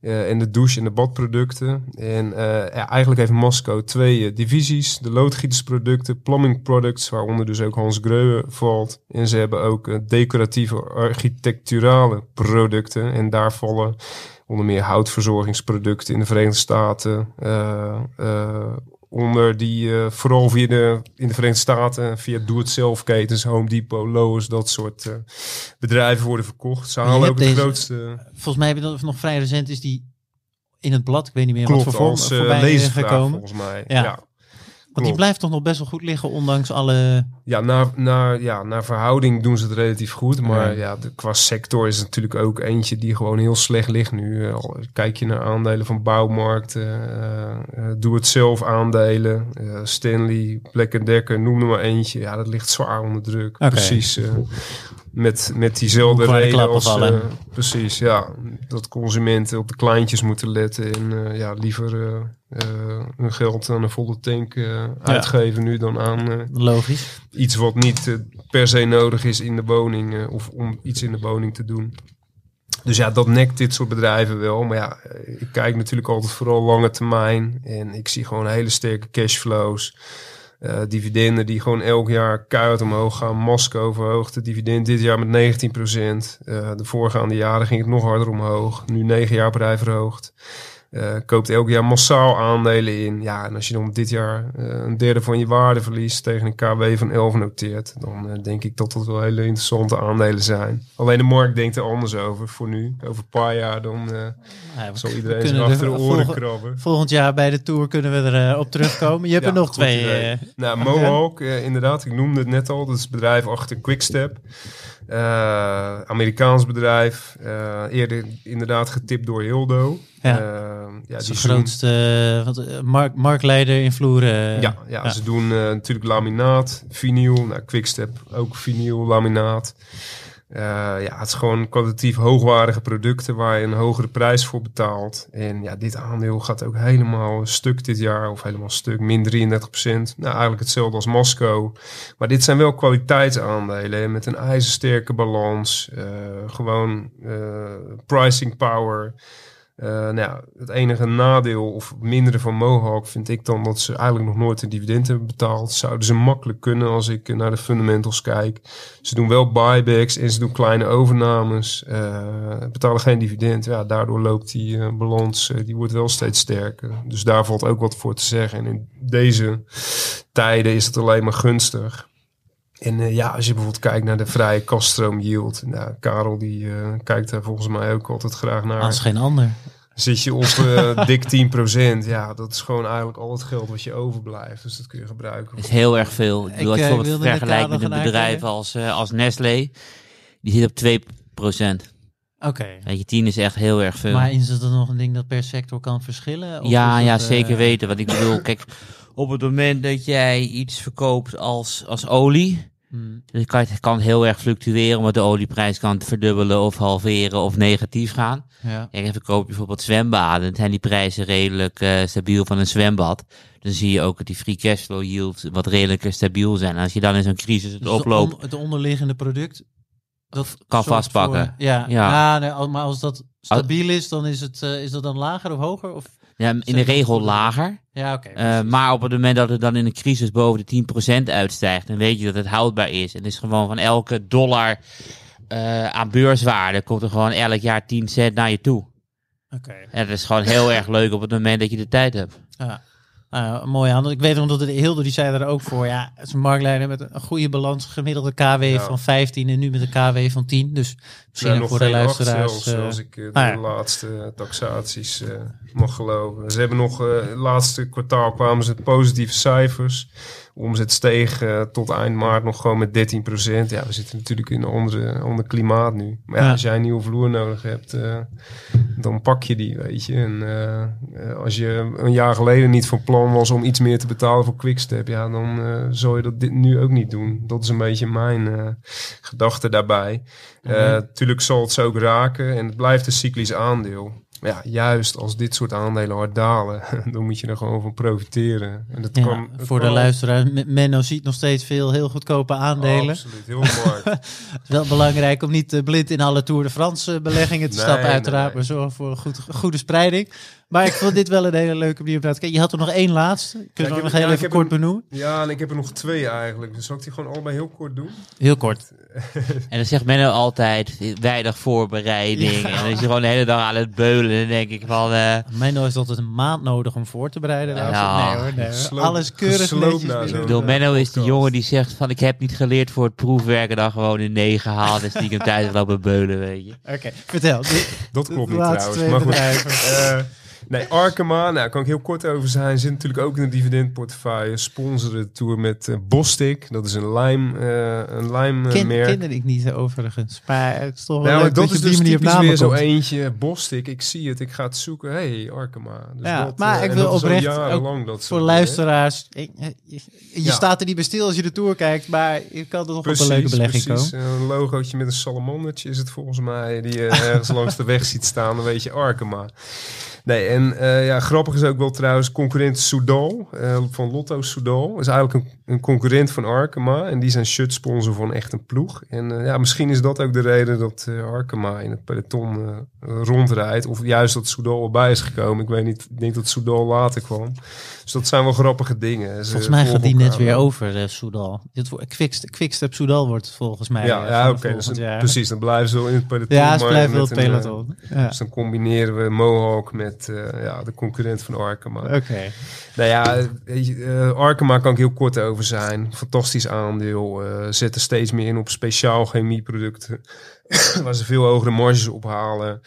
Eh, en de douche- en de badproducten. En eh, eigenlijk heeft Moskou twee eh, divisies. De loodgietersproducten, plumbing products, waaronder dus ook Hans Greuwe valt. En ze hebben ook decoratieve architecturale producten. En daar vallen onder meer houtverzorgingsproducten in de Verenigde Staten. Eh, eh, onder die eh, vooral via de, in de Verenigde Staten via doe-het-zelf ketens, Home Depot, Lowe's, dat soort eh, bedrijven worden verkocht. Ze halen ook het deze- grootste Volgens mij heb je dat nog vrij recent is die in het blad. Ik weet niet meer wat klopt voor vorm als uh, voorbij leesvraag gekomen. volgens mij. Ja. Ja. Want die blijft toch nog best wel goed liggen, ondanks alle... Ja, naar, naar, ja, naar verhouding doen ze het relatief goed. Maar Ja. ja, de, qua sector is het natuurlijk ook eentje die gewoon heel slecht ligt nu. Eh, kijk je naar aandelen van bouwmarkten, eh, eh, doe het zelf aandelen, eh, Stanley, Black Decker, noem er maar eentje. Ja, dat ligt zwaar onder druk. Precies. Met, met diezelfde reden als... eh, precies, ja. Dat consumenten op de kleintjes moeten letten. En eh, ja, liever eh, hun geld aan een volle tank uitgeven nu dan aan... Logisch. iets wat niet per se nodig is in de woning of om iets in de woning te doen. Dus ja, dat nekt dit soort bedrijven wel. Maar ja, ik kijk natuurlijk altijd vooral lange termijn. En ik zie gewoon hele sterke cashflows. Eh, dividenden die gewoon elk jaar keihard omhoog gaan. Moskou verhoogt de dividend dit jaar met 19 procent. de voorgaande jaren ging het nog harder omhoog. Nu negen jaar per rij verhoogd. Eh, koopt elk jaar massaal aandelen in. Ja, en als je dan dit jaar eh, een derde van je waarde verliest tegen een KW van 11 noteert, dan eh, denk ik dat dat wel hele interessante aandelen zijn. Alleen de markt denkt er anders over voor nu. Over een paar jaar dan Ja, zal iedereen zich achter de oren krabben. Volgend jaar bij de Tour kunnen we er eh, op terugkomen. Je hebt Ja, er nog twee. Nou, Mohawk, inderdaad, ik noemde het net al. Dat is het bedrijf achter Quickstep. Eh, Amerikaans bedrijf. Eh, eerder inderdaad getipt door Hildo. Ja. Eh, ja, die grootste wat, mark, marktleider in vloeren. Ja, ja, ja. ze doen natuurlijk laminaat, vinyl. Nou, Quickstep ook vinyl, laminaat. Eh, ja, het is gewoon kwalitatief hoogwaardige producten waar je een hogere prijs voor betaalt. En ja, dit aandeel gaat ook helemaal stuk dit jaar, of helemaal stuk, min 33% Nou, eigenlijk hetzelfde als Masco. Maar dit zijn wel kwaliteitsaandelen met een ijzersterke balans. eh, gewoon eh, pricing power. Eh, nou ja, het enige nadeel of mindere van Mohawk vind ik dan dat ze eigenlijk nog nooit een dividend hebben betaald. Zouden ze makkelijk kunnen als ik naar de fundamentals kijk. Ze doen wel buybacks en ze doen kleine overnames. eh, betalen geen dividend. Ja, daardoor loopt die eh, balans, die wordt wel steeds sterker. Dus daar valt ook wat voor te zeggen. En in deze tijden is het alleen maar gunstig. En eh, ja, als je bijvoorbeeld kijkt naar de vrije kaststroom yield. Nou, Karel die eh, kijkt daar volgens mij ook altijd graag naar. Als geen ander. Zit je op eh, dik 10%. Ja, dat is gewoon eigenlijk al het geld wat je overblijft. Dus dat kun je gebruiken. Dat is heel erg veel. Ik bijvoorbeeld net vergelijkt daar met een bedrijf als, eh, als Nestlé. Die zit op 2%. Oké. Weet je, 10 is echt heel erg veel. Maar is het dan nog een ding dat per sector kan verschillen? Of ja, ja, het, zeker weten. Want ik bedoel, kijk, op het moment dat jij iets verkoopt als, als olie, hmm, dan kan het kan heel erg fluctueren, omdat de olieprijs kan verdubbelen of halveren of negatief gaan. Ja. En verkoop je bijvoorbeeld zwembaden, dan zijn die prijzen redelijk eh, stabiel van een zwembad. Dan zie je ook dat die free cashflow yield wat redelijker stabiel zijn. En als je dan in zo'n crisis het Dus de oploopt, on- het onderliggende product dat Kan vastpakken. voor- ja, Ja. nee, maar als dat stabiel is, dan is het eh, is dat dan lager of hoger? Of? Ja, in de regel lager. Ja, oké. Eh, maar op het moment dat het dan in een crisis boven de 10% uitstijgt, dan weet je dat het houdbaar is. En het is gewoon van elke dollar eh, aan beurswaarde komt er gewoon elk jaar 10 cent naar je toe. Oké. En dat is gewoon heel erg leuk op het moment dat je de tijd hebt. Ja. Nou, mooi aan. Ik weet nog dat de Hilde die zei er ook voor. Ja, het is een marktleider met een goede balans, gemiddelde KW van 15 en nu met een KW van 10. Dus misschien voor de luisteraars. zelfs, eh, als ik eh, de nou ja. laatste taxaties eh, mag geloven. Ze hebben nog, eh, het laatste kwartaal kwamen ze positieve cijfers. Omzet steeg tot eind maart nog gewoon met 13% Ja, we zitten natuurlijk in een andere, ander klimaat nu. Maar ja, Ja. als jij een nieuwe vloer nodig hebt, eh, dan pak je die, weet je. En eh, als je een jaar geleden niet van plan was om iets meer te betalen voor Quickstep, ja, dan eh zou je dat dit nu ook niet doen. Dat is een beetje mijn gedachte daarbij. Eh tuurlijk zal het ze ook raken en het blijft een cyclisch aandeel. Ja, juist als dit soort aandelen hard dalen, dan moet je er gewoon van profiteren. En dat Ja, kan, het voor de luisteraar. Menno ziet nog steeds veel heel goedkope aandelen. Absoluut, heel is wel belangrijk om niet eh, blind in alle Tour de France eh, beleggingen te Nee, stappen, uiteraard. nee. Maar zorg voor een goed, goede spreiding. Maar ik vond dit wel een hele leuke manier om naar te kijken. Je had er nog één laatste. Kunnen ik we heb- nog heel ja, even kort een- benoemen? ja, en ik heb er nog twee eigenlijk. Dus zal ik die gewoon allebei heel kort doen? Heel kort. En dan zegt Menno altijd, weinig voorbereiding. En dan is je gewoon de hele dag aan het beulen. En dan denk ik van, eh, Menno heeft altijd een maand nodig om voor te bereiden. Ja. Nee hoor, nee. Gesloop- Alles keurig netjes ik bedoel, eh, Menno is de jongen die zegt van, ik heb niet geleerd voor het proefwerk. En dan gewoon in negen gehaald en stiekem thuis lopen beulen, weet je. Oké, vertel. De, Dat klopt niet laatste trouwens. twee Maar goed. Eh, nee, Arkema, nou, daar kan ik heel kort over zijn. Zit natuurlijk ook in de dividendportefeuille. Sponsoren de tour met eh Bostik. Dat is een lijm, eh een lijmmerk. Ken, kende ik niet overigens. Maar het is toch wel Nou, leuk dat, is dus typisch weer zo eentje. Bostik, ik zie het, ik ga het zoeken. hey, Arkema. Dus Ja, dat, maar eh, ik wil oprecht dat Voor luisteraars, ik- eh, je, je Ja. staat er niet bij stil als je de tour kijkt, maar je kan er Precies, op een leuke belegging precies. komen. Een logootje met een salamandertje is het volgens mij, die je ergens langs de weg ziet staan, dan weet je Arkema. Nee, en eh, ja, grappig is ook wel trouwens, concurrent Soudal, eh, van Lotto Soudal, is eigenlijk een, een concurrent van Arkema. En die zijn shirt sponsor van echt een ploeg. En eh, ja, misschien is dat ook de reden dat Arkema in het peloton rondrijdt. Of juist dat Soudal erbij is gekomen. Ik weet niet, ik denk dat Soudal later kwam. Dus dat zijn wel grappige dingen. Volgens mij gaat die net weer over, eh, Soudal. Quickstep Soudal wordt volgens mij Ja, eh, ja oké. dus precies, dan blijven ze wel in het peloton. Ja, ze blijven wel een, eh, peloton. Ja. Dus dan combineren we Mohawk met ja, de concurrent van Arkema. Oké. Nou ja, eh, Arkema kan ik heel kort over zijn. Fantastisch aandeel. eh zetten steeds meer in op speciaal chemieproducten. waar ze veel hogere marges ophalen.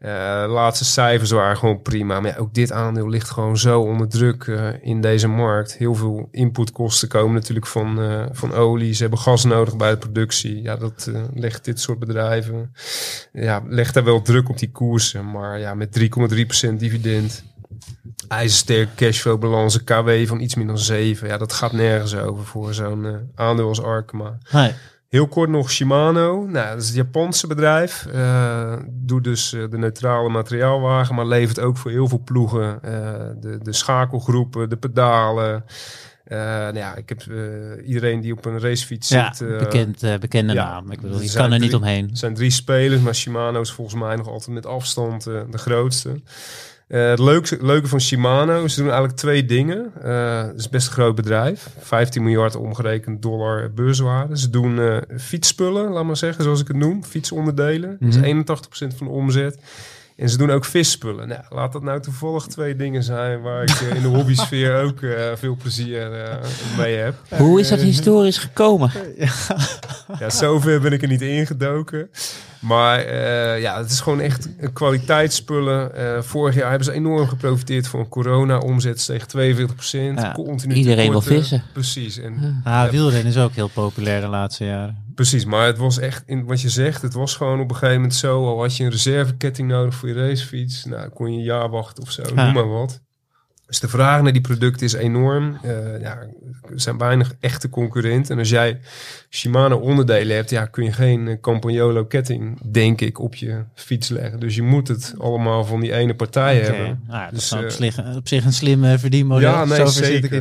Eh laatste cijfers waren gewoon prima. Maar ja, ook dit aandeel ligt gewoon zo onder druk eh, in deze markt. Heel veel inputkosten komen natuurlijk van, eh, van olie. Ze hebben gas nodig bij de productie. Ja, dat legt dit soort bedrijven. Ja, legt daar wel druk op die koersen. Maar ja, met 3,3% dividend ijzersterk cashflow-balans, een KW van iets meer dan 7. Ja, dat gaat nergens over voor zo'n aandeel als Arkema. Heel kort nog Shimano. Nou, dat is het Japanse bedrijf. Eh doet dus eh, de neutrale materiaalwagen, maar levert ook voor heel veel ploegen eh, de, de schakelgroepen, de pedalen. Nou ja, ik heb iedereen die op een racefiets Ja, zit. bekend, bekende ja, naam. Ik bedoel, je kan er niet omheen. Er zijn drie spelers, maar Shimano is volgens mij nog altijd met afstand de grootste. Eh, het leuke, leuke van Shimano, ze doen eigenlijk twee dingen. Eh, het is best een groot bedrijf. 15 miljard omgerekend dollar beurswaarde. Ze doen eh, fietsspullen, laat maar zeggen, zoals ik het noem. Fietsonderdelen. Dat Mhm. is 81% van de omzet. En ze doen ook visspullen. Nou, laat dat nou toevallig twee dingen zijn waar ik eh, in de hobbysfeer ook eh, veel plezier eh, mee heb. Hoe is dat historisch gekomen? Ja, zover ben ik er niet ingedoken. Maar eh, ja, het is gewoon echt een kwaliteitsspullen. Eh, vorig jaar hebben ze enorm geprofiteerd van corona-omzet tegen 42 Ja, Continu iedereen wil vissen. Precies. En, Ah, wielrennen is ook heel populair de laatste jaren. Precies, maar het was echt, in wat je zegt, het was gewoon op een gegeven moment zo. Al had je een reserveketting nodig voor je racefiets. Nou, kon je een jaar wachten of zo, Ja. noem maar wat. Dus de vraag naar die producten is enorm. Eh, ja, er zijn weinig echte concurrenten. En als jij Shimano onderdelen hebt, ja, kun je geen eh, Campagnolo ketting, denk ik, op je fiets leggen. Dus je moet het allemaal van die ene partij hebben. Nou, dat Dus, is op, eh, zich, op zich een slim verdienmodel. Ja, nee, zit ik.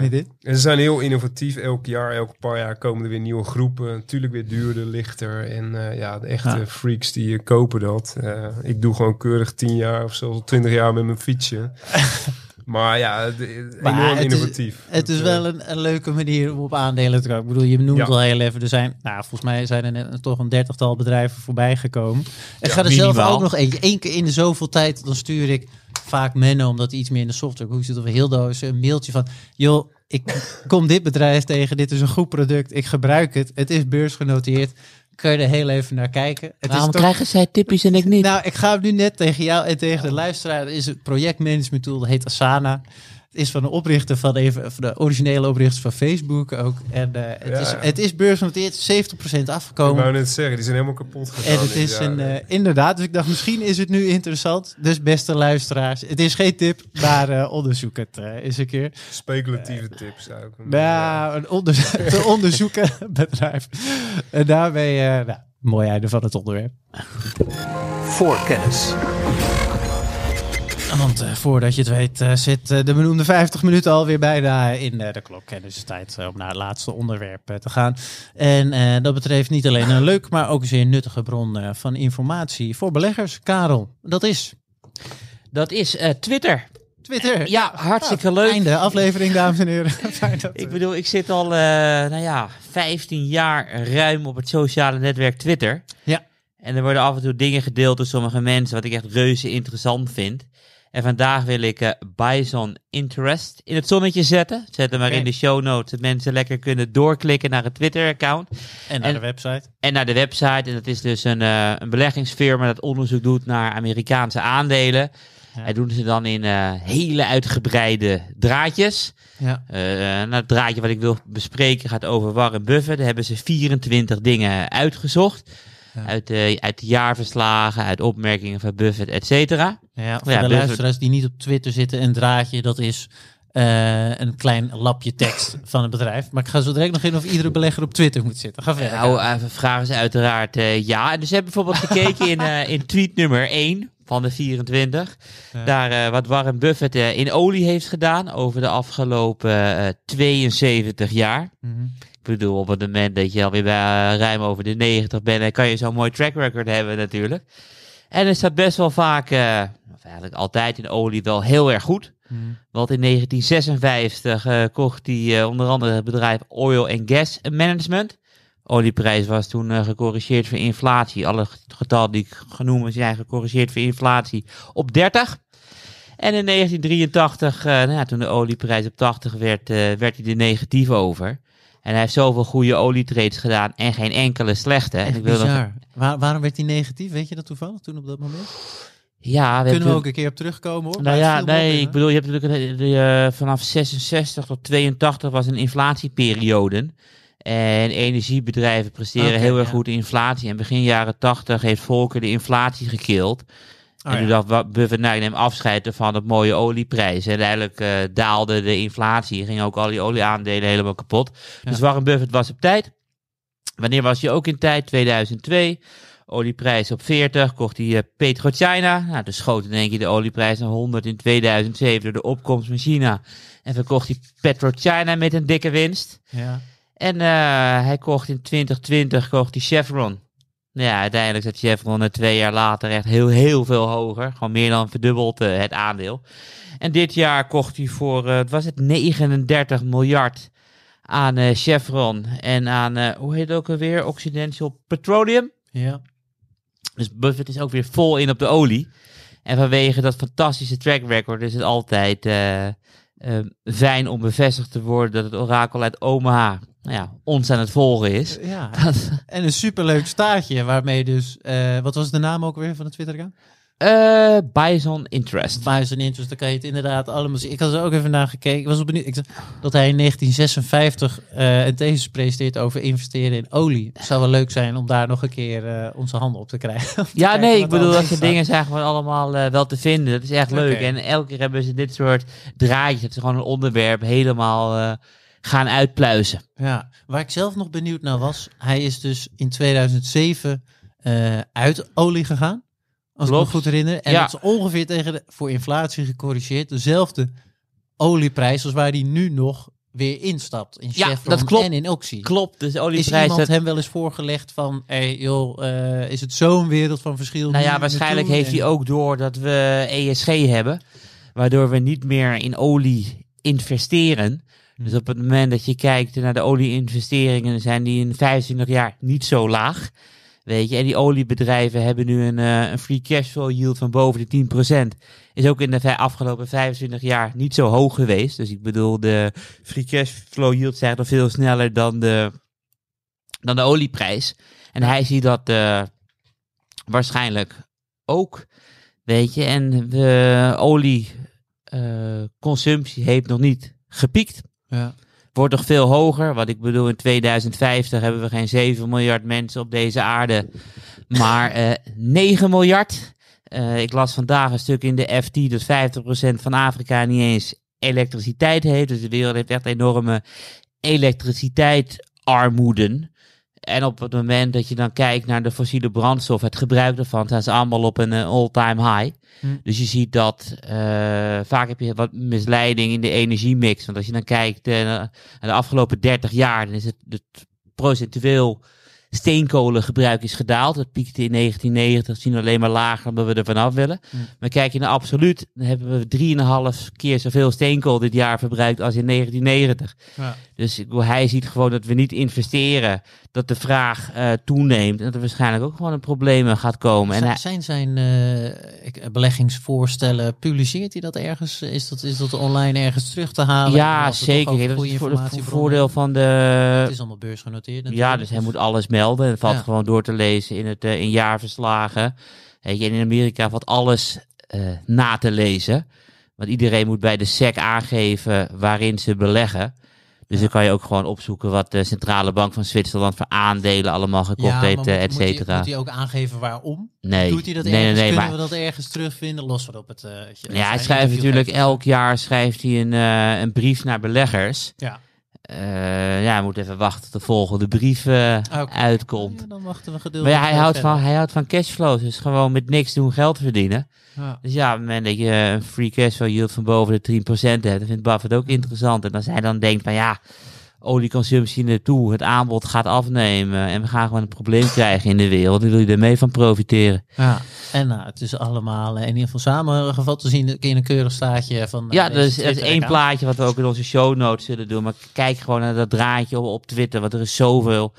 En ze zijn heel innovatief. Elk jaar, elke paar jaar komen er weer nieuwe groepen. Natuurlijk weer duurder, lichter. En ja, de echte freaks die kopen dat. Ik doe gewoon keurig 10 jaar of zelfs 20 jaar met mijn fietsje. maar ja, de- Maar enorm het is- innovatief. Het is eh, wel een, een leuke manier om op aandelen te komen. Ik bedoel, je noemt Ja. al heel even, er zijn, nou, volgens mij zijn er net toch een dertigtal bedrijven voorbij gekomen. Ik Ja, ga er zelf ook nog eentje. Eén keer in de zoveel tijd, dan stuur ik vaak Menno, omdat hij iets meer in de software hoe zit of heel doos, een mailtje van, joh, ik kom dit bedrijf tegen, dit is een goed product, ik gebruik het, het is beursgenoteerd. Kun je er heel even naar kijken. Het Waarom is toch krijgen zij tipjes en ik niet? nou, ik ga nu net tegen jou en tegen de luisteraar. Het is een projectmanagement tool, dat heet Asana. Is van de oprichter van, even, van de originele oprichter van Facebook ook. En eh, het, Ja, is, ja. het is beursgenoteerd, 70% Ik afgekomen. wou net zeggen, die zijn helemaal kapot gegaan. En het is een, eh, inderdaad, dus ik dacht misschien is het nu interessant. Dus beste luisteraars, het is geen tip, maar eh, onderzoek het eh, eens een keer. Speculatieve tips ook. Nou, een onder, te onderzoeken bedrijf. En daarmee, eh nou, mooi einde van het onderwerp. Voorkennis. Want eh, voordat je het weet eh, zit eh, de benoemde 50 minuten alweer bijna in de klok. En dus is het tijd om naar het laatste onderwerp te gaan. En dat betreft niet alleen een leuk, maar ook een zeer nuttige bron van informatie voor beleggers. Karel, dat is Dat is Twitter. Twitter. Ja, hartstikke leuk. Einde aflevering, dames en heren. Dat, Ik bedoel, ik zit al, nou ja, 15 jaar ruim op het sociale netwerk Twitter. Ja. En er worden af en toe dingen gedeeld door sommige mensen, wat ik echt reuze interessant vind. En vandaag wil ik eh Bison Interest in het zonnetje zetten. Zet hem maar in de show notes, dat mensen lekker kunnen doorklikken naar het Twitter-account. en naar en- de website. En naar de website. En dat is dus een, eh, een beleggingsfirma dat onderzoek doet naar Amerikaanse aandelen. Ja. En doen ze dan in eh, hele uitgebreide draadjes. Ja. Nou, het draadje wat ik wil bespreken gaat over Warren Buffett. Daar hebben ze 24 dingen uitgezocht. Ja. Uit, de, uit de jaarverslagen, uit opmerkingen van Buffett, et cetera. Ja, voor Ja, de luisteraars die niet op Twitter zitten, een draadje, dat is eh, een klein lapje tekst van het bedrijf. Maar ik ga zo direct nog in of iedere belegger op Twitter moet zitten. Ga verder. Nou, vragen ze uiteraard eh, ja. Dus ze hebben bijvoorbeeld gekeken in, eh, in tweet nummer 1 van de 24. Ja. Daar wat Warren Buffett in olie heeft gedaan over de afgelopen eh, 72 jaar. Ik bedoel, op het moment dat je alweer bij, eh, ruim over de 90 bent, dan kan je zo'n mooi track record hebben natuurlijk. En er staat best wel vaak, eh, of eigenlijk altijd in olie, wel heel erg goed. Mhm. Want in 1956 eh, kocht hij onder andere het bedrijf Oil and Gas Management. Olieprijs was toen gecorrigeerd voor inflatie. Alle getallen die ik genoemd heb zijn gecorrigeerd voor inflatie op 30. En in 1983, eh, nou ja, toen de olieprijs op 80 werd, werd hij er negatief over. En hij heeft zoveel goede olietrades gedaan en geen enkele slechte. En Echt ik wil. Waar, waarom werd hij negatief? Weet je dat toevallig toen op dat moment? ja, we Kunnen we ook een keer op terugkomen hoor. Nou ja, nee, ik bedoel, je hebt natuurlijk de, de, eh, vanaf 66 tot 82 was een inflatieperiode. En energiebedrijven presteren heel erg ja. goed in inflatie. En begin jaren 80 heeft Volker de inflatie gekild. Oh, en toen ja. dacht Buffett, nou, ik neem afscheid van het mooie olieprijs. En uiteindelijk eh, daalde de inflatie. Gingen ook al die olieaandelen helemaal kapot. Ja. Dus Warren Buffett was op tijd. Wanneer was hij ook in tijd? 2002. Olieprijs op 40, kocht hij uh, PetroChina. Nou, dus schoot in één keer de olieprijs naar 100 in 2007 door de opkomst van China. En verkocht hij PetroChina met een dikke winst. Ja. En uh, hij kocht in 2020 kocht hij Chevron. Nou ja, uiteindelijk zat Chevron er twee jaar later echt heel, heel veel hoger. Gewoon meer dan verdubbeld uh, het aandeel. En dit jaar kocht hij voor, uh, was het 39 miljard aan uh, Chevron en aan, hoe heet het ook alweer, Occidental Petroleum. Ja. Dus Buffett is ook weer vol in op de olie. En vanwege dat fantastische track record is het altijd fijn om bevestigd te worden dat het orakel uit Omaha nou ja, ons aan het volgen is. Ja, en een superleuk staartje waarmee dus, uh, wat was de naam ook weer van de Twitter-account? Uh, Bison Interest. Bison Interest, daar kan je het inderdaad allemaal zien. Ik had er ook even naar gekeken. Ik was benieuwd ik, dat hij in 1956 uh, een thesis presenteert over investeren in olie. Het zou wel leuk zijn om daar nog een keer uh, onze handen op te krijgen. te ja, nee, ik bedoel, dat soort dingen zijn gewoon allemaal wel te vinden. Dat is echt leuk. En elke keer hebben ze dit soort draadjes. Het is gewoon een onderwerp helemaal gaan uitpluizen. Ja, waar ik zelf nog benieuwd naar was, hij is dus in 2007 uh, uit olie gegaan. Als Klopt. ik me goed herinner. En Ja. dat is ongeveer tegen de, voor inflatie gecorrigeerd dezelfde olieprijs als waar hij nu nog weer instapt. In Ja, dat klopt. en in Oxy. Klopt, dus de Is olieprijs... iemand dat- hem wel eens voorgelegd van, hey, joh, eh, is het zo'n wereld van verschil? Nou ja, waarschijnlijk heeft En- hij ook door dat we ESG hebben. Waardoor we niet meer in olie investeren. Dus op het moment dat je kijkt naar de olie-investeringen, zijn die in 25 jaar niet zo laag. Weet je, en die oliebedrijven hebben nu een, eh, een free cash flow yield van boven de 10%. Is ook in de afgelopen 25 jaar niet zo hoog geweest. Dus ik bedoel, de free cash flow yield stijgt nog veel sneller dan de, dan de olieprijs. En hij ziet dat eh, waarschijnlijk ook. Weet je, en de olieconsumptie heeft nog niet gepiekt. Ja. Wordt nog veel hoger. Wat ik bedoel, in 2050 hebben we geen 7 miljard mensen op deze aarde, maar eh 9 miljard. Eh, ik las vandaag een stuk in de FT dat 50% van Afrika niet eens elektriciteit heeft. Dus de wereld heeft echt enorme elektriciteitarmoeden. En op het moment dat je dan kijkt naar de fossiele brandstof, het gebruik daarvan, zijn ze allemaal op een eh, all-time high. Hm. Dus je ziet dat eh, vaak heb je wat misleiding in de energiemix. Want als je dan kijkt eh, naar de afgelopen 30 jaar, dan is het, het procentueel steenkolengebruik is gedaald. Dat piekte in 1990, zien we alleen maar lager omdat we er vanaf willen. Maar kijk je naar absoluut, dan hebben we 3,5 keer zoveel steenkool dit jaar verbruikt als in 1990. Ja. Dus hij ziet gewoon dat we niet investeren, dat de vraag eh, toeneemt en dat er waarschijnlijk ook gewoon een probleem gaat komen. En Zijn, hij, zijn zijn eh, beleggingsvoorstellen, publiceert hij dat ergens? Is dat, is dat online ergens terug te halen? ja, zeker. Dat is voor het voordeel van de, Het is allemaal beursgenoteerd Ja, natuurlijk. dus hij moet alles melden. Het valt Ja. gewoon door te lezen in, het, eh, in jaarverslagen. En in Amerika valt alles eh, na te lezen. Want iedereen moet bij de SEC aangeven waarin ze beleggen. Dus dan kan je ook gewoon opzoeken wat de Centrale Bank van Zwitserland voor aandelen allemaal gekocht Ja, heeft, eh, et cetera. Moet hij ook aangeven waarom? Nee, Doet hij dat nee, ergens? nee, nee. Kunnen Maar, we dat ergens terugvinden? Los van op het... ja, hij schrijft natuurlijk elk jaar schrijft hij een, een brief naar beleggers. Ja. Eh, ja, moet even wachten tot de volgende brief eh, uitkomt. Ja, dan wachten we geduldig. Maar ja, hij houdt, verder. van, hij houdt van cashflows. Dus gewoon met niks doen geld verdienen. Ja. Dus ja, op het moment dat je een free cashflow yield van boven de 10% hebt, dan vindt Buffett ook interessant. En als hij dan denkt van ja, olieconsumptie naartoe, het aanbod gaat afnemen en we gaan gewoon een probleem krijgen in de wereld, dan wil je er mee van profiteren. Ja, en nou, het is allemaal eh, in ieder geval samengevat te zien in een keurig staatje van... eh, Ja, deze dus dat is één plaatje wat we ook in onze show notes zullen doen. Maar kijk gewoon naar dat draadje op, op Twitter, want er is zoveel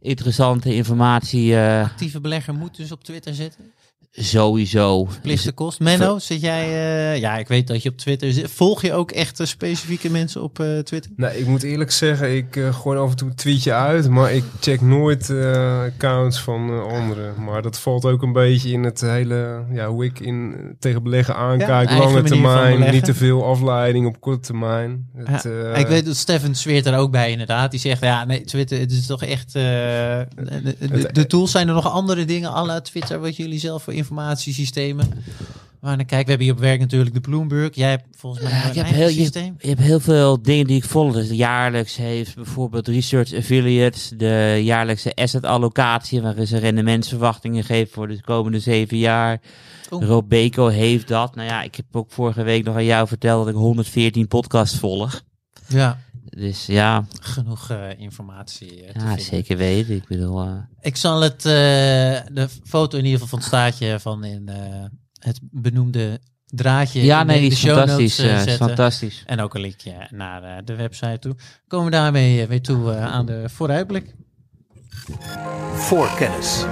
interessante informatie Actieve belegger moet dus op Twitter zitten. Sowieso. Verplichte kost. Menno, zit jij... eh, ja, ik weet dat je op Twitter zit. Volg je ook echt specifieke mensen op eh, Twitter? Nee, ik moet eerlijk zeggen, ik eh, gooi af en toe een tweetje uit, maar ik check nooit eh, accounts van anderen. Maar dat valt ook een beetje in het hele, ja, hoe ik in, tegen beleggen aankijk. Lange termijn, niet te veel afleiding op korte termijn. Het, Ja, eh, ik weet dat Stefan zweert er ook bij inderdaad. Die zegt, ja, nee, Twitter, het is toch echt... eh, de, de, de tools zijn er nog andere dingen, à la Twitter, wat jullie zelf voor informatiesystemen. Maar dan kijk, we hebben hier op werk natuurlijk de Bloomberg. Jij hebt volgens mij Ja, een heb heel- systeem. Je hebt heel veel dingen die ik volg. Dus jaarlijks heeft bijvoorbeeld Research Affiliates de jaarlijkse asset allocatie, waarin ze rendementsverwachtingen geven voor de komende zeven jaar. Oh. Robeco heeft dat. Nou ja, ik heb ook vorige week nog aan jou verteld dat ik 114 podcasts volg. Ja, Dus ja, genoeg eh, informatie. te ja vinden. zeker weten. Ik bedoel, eh, Ik zal het, eh, de foto in ieder geval van het staatje van in eh, het benoemde draadje ja, in nee, de, die de is show fantastisch. notes fantastisch. En ook een linkje naar eh, de website toe. Komen we daarmee weer toe aan de vooruitblik. Voorkennis.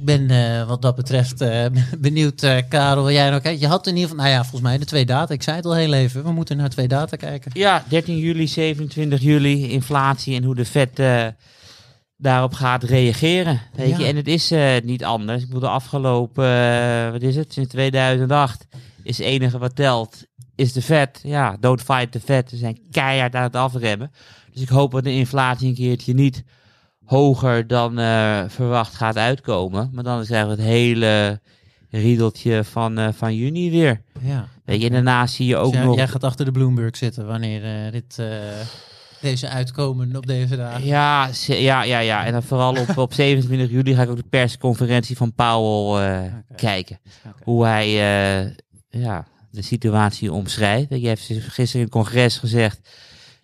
Ik ben eh, wat dat betreft eh, benieuwd, eh, Karel, jij nog kijkt. Je had in ieder geval, nou ja, volgens mij de twee data. Ik zei het al heel even, we moeten naar twee data kijken. Ja, 13 juli, 27 juli, inflatie en hoe de Fed daarop gaat reageren. Weet Ja. je? En het is niet anders. Ik bedoel, de afgelopen, wat is het, sinds 2008 is het enige wat telt, is de Fed. Ja, don't fight the Fed. Ze zijn keihard aan het afremmen. Dus ik hoop dat de inflatie een keertje niet hoger dan eh, verwacht gaat uitkomen. Maar dan krijgen we het hele riedeltje van, eh, van juni weer. Ja. Weet je, en daarna zie je ook Dus jij, nog... jij gaat achter de Bloomberg zitten wanneer eh, dit, deze uitkomen op deze dagen. Ja, ja, ja, ja. En dan vooral op, op 27 juli ga ik ook de persconferentie van Powell kijken. Hoe hij ja, de situatie omschrijft. Je heeft gisteren in het congres gezegd,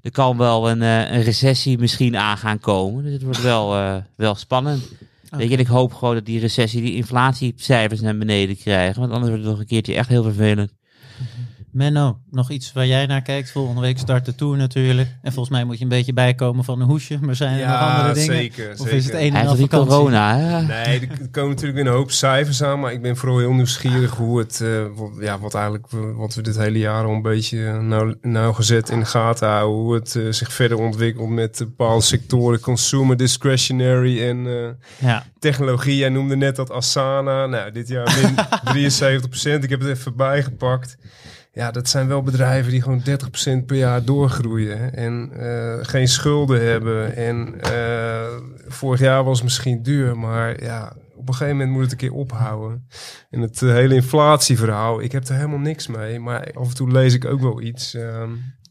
er kan wel een, eh, een recessie misschien aan gaan komen. Dus het wordt wel, eh, wel spannend. Weet je, en ik hoop gewoon dat die recessie die inflatiecijfers naar beneden krijgen. Want anders wordt het nog een keertje echt heel vervelend. Menno, nog iets waar jij naar kijkt? Volgende week start de tour natuurlijk. En volgens mij moet je een beetje bijkomen van een hoesje. Maar zijn er nog andere dingen? zeker. Of zeker. is het een en al corona, hè? Nee, er komen natuurlijk weer een hoop cijfers aan, maar ik ben vooral heel nieuwsgierig hoe het, eh, wat, ja, wat eigenlijk, wat we dit hele jaar al een beetje eh, nauw, nauwgezet in de gaten houden, hoe het eh, zich verder ontwikkelt met bepaalde sectoren, consumer discretionary en eh, Ja, technologie. Jij noemde net dat Asana, nou dit jaar min 73% Ik heb het even bijgepakt. Ja, dat zijn wel bedrijven die gewoon 30% per jaar doorgroeien en eh, geen schulden hebben. En eh, vorig jaar was het misschien duur, maar ja, op een gegeven moment moet het een keer ophouden. En het eh, hele inflatieverhaal, ik heb er helemaal niks mee, maar af en toe lees ik ook wel iets. ehm,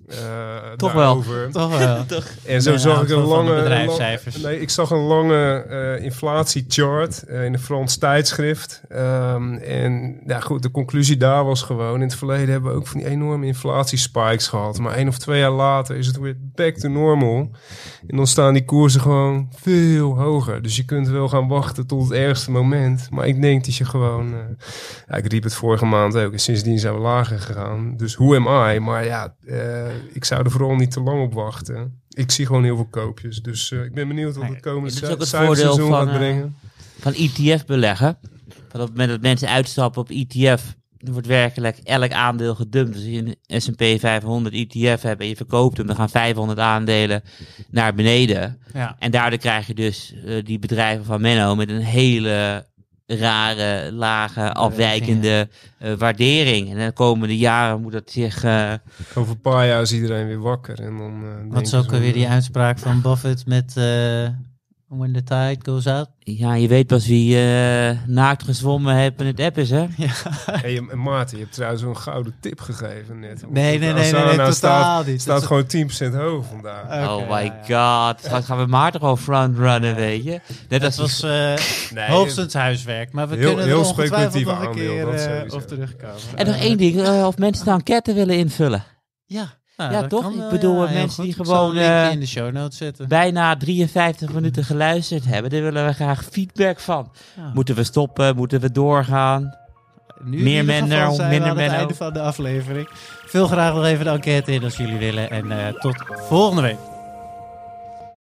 eh, Toch wel. toch wel. En zo zag ik een lange, bedrijfscijfers. een lang- nee, ik zag een lange eh, inflatiechart eh, in een Frans tijdschrift. Ehm, en ja, goed, de conclusie daar was gewoon: in het verleden hebben we ook van die enorme inflatiespikes gehad. Maar één of twee jaar later is het weer back to normal. En dan staan die koersen gewoon veel hoger. Dus je kunt wel gaan wachten tot het ergste moment. Maar ik denk dat je gewoon. eh, ja, ik riep het vorige maand ook. En sindsdien zijn we lager gegaan. Dus hoe am I? Maar ja, eh, ik zou er vooral niet te lang op wachten. Ik zie gewoon heel veel koopjes. Dus eh, ik ben benieuwd wat het komende ook het voordeel van, gaat eh, brengen. van ETF beleggen. Want op het moment dat mensen uitstappen op ETF, dan wordt werkelijk elk aandeel gedumpt. Dus als je een S&P 500 ETF hebt en je verkoopt hem, dan gaan 500 aandelen naar beneden. Ja. En daardoor krijg je dus eh, die bedrijven van Menno met een hele rare, lage, afwijkende eh, waardering. En de komende jaren moet dat zich... eh, Over een paar jaar is iedereen weer wakker. En dan, eh, Wat is ook alweer die uitspraak van Buffett met eh, When the tide goes out? ja, je weet pas wie eh, naakt gezwommen heeft in het app is, hè? Hey, en Maarten, je hebt trouwens een gouden tip gegeven net. Nee, nee, nee, nee, nee, totaal staat, niet. staat Dat gewoon 10% hoog vandaag. Oh my ja, ja. god. Gaan we Maarten gewoon frontrunnen, weet je. Net Dat als was eh Nee, hoogstens huiswerk. Maar we heel- kunnen er heel ongetwijfeld speculatief nog een aandeel, keer eh, sowieso. op terugkomen. En nog één ding, eh, of mensen nou enquête willen invullen. Ja, nou, Ja, toch? kan Ik bedoel, ja, heel mensen die gewoon, eh, in de show notes zetten. Bijna 53 minuten geluisterd hebben. Daar willen we graag feedback van. Ja. Moeten we stoppen? Moeten we doorgaan? Nu meer we minder aan het einde van de aflevering. Vul graag nog even de enquête in als jullie willen. En eh, tot volgende week.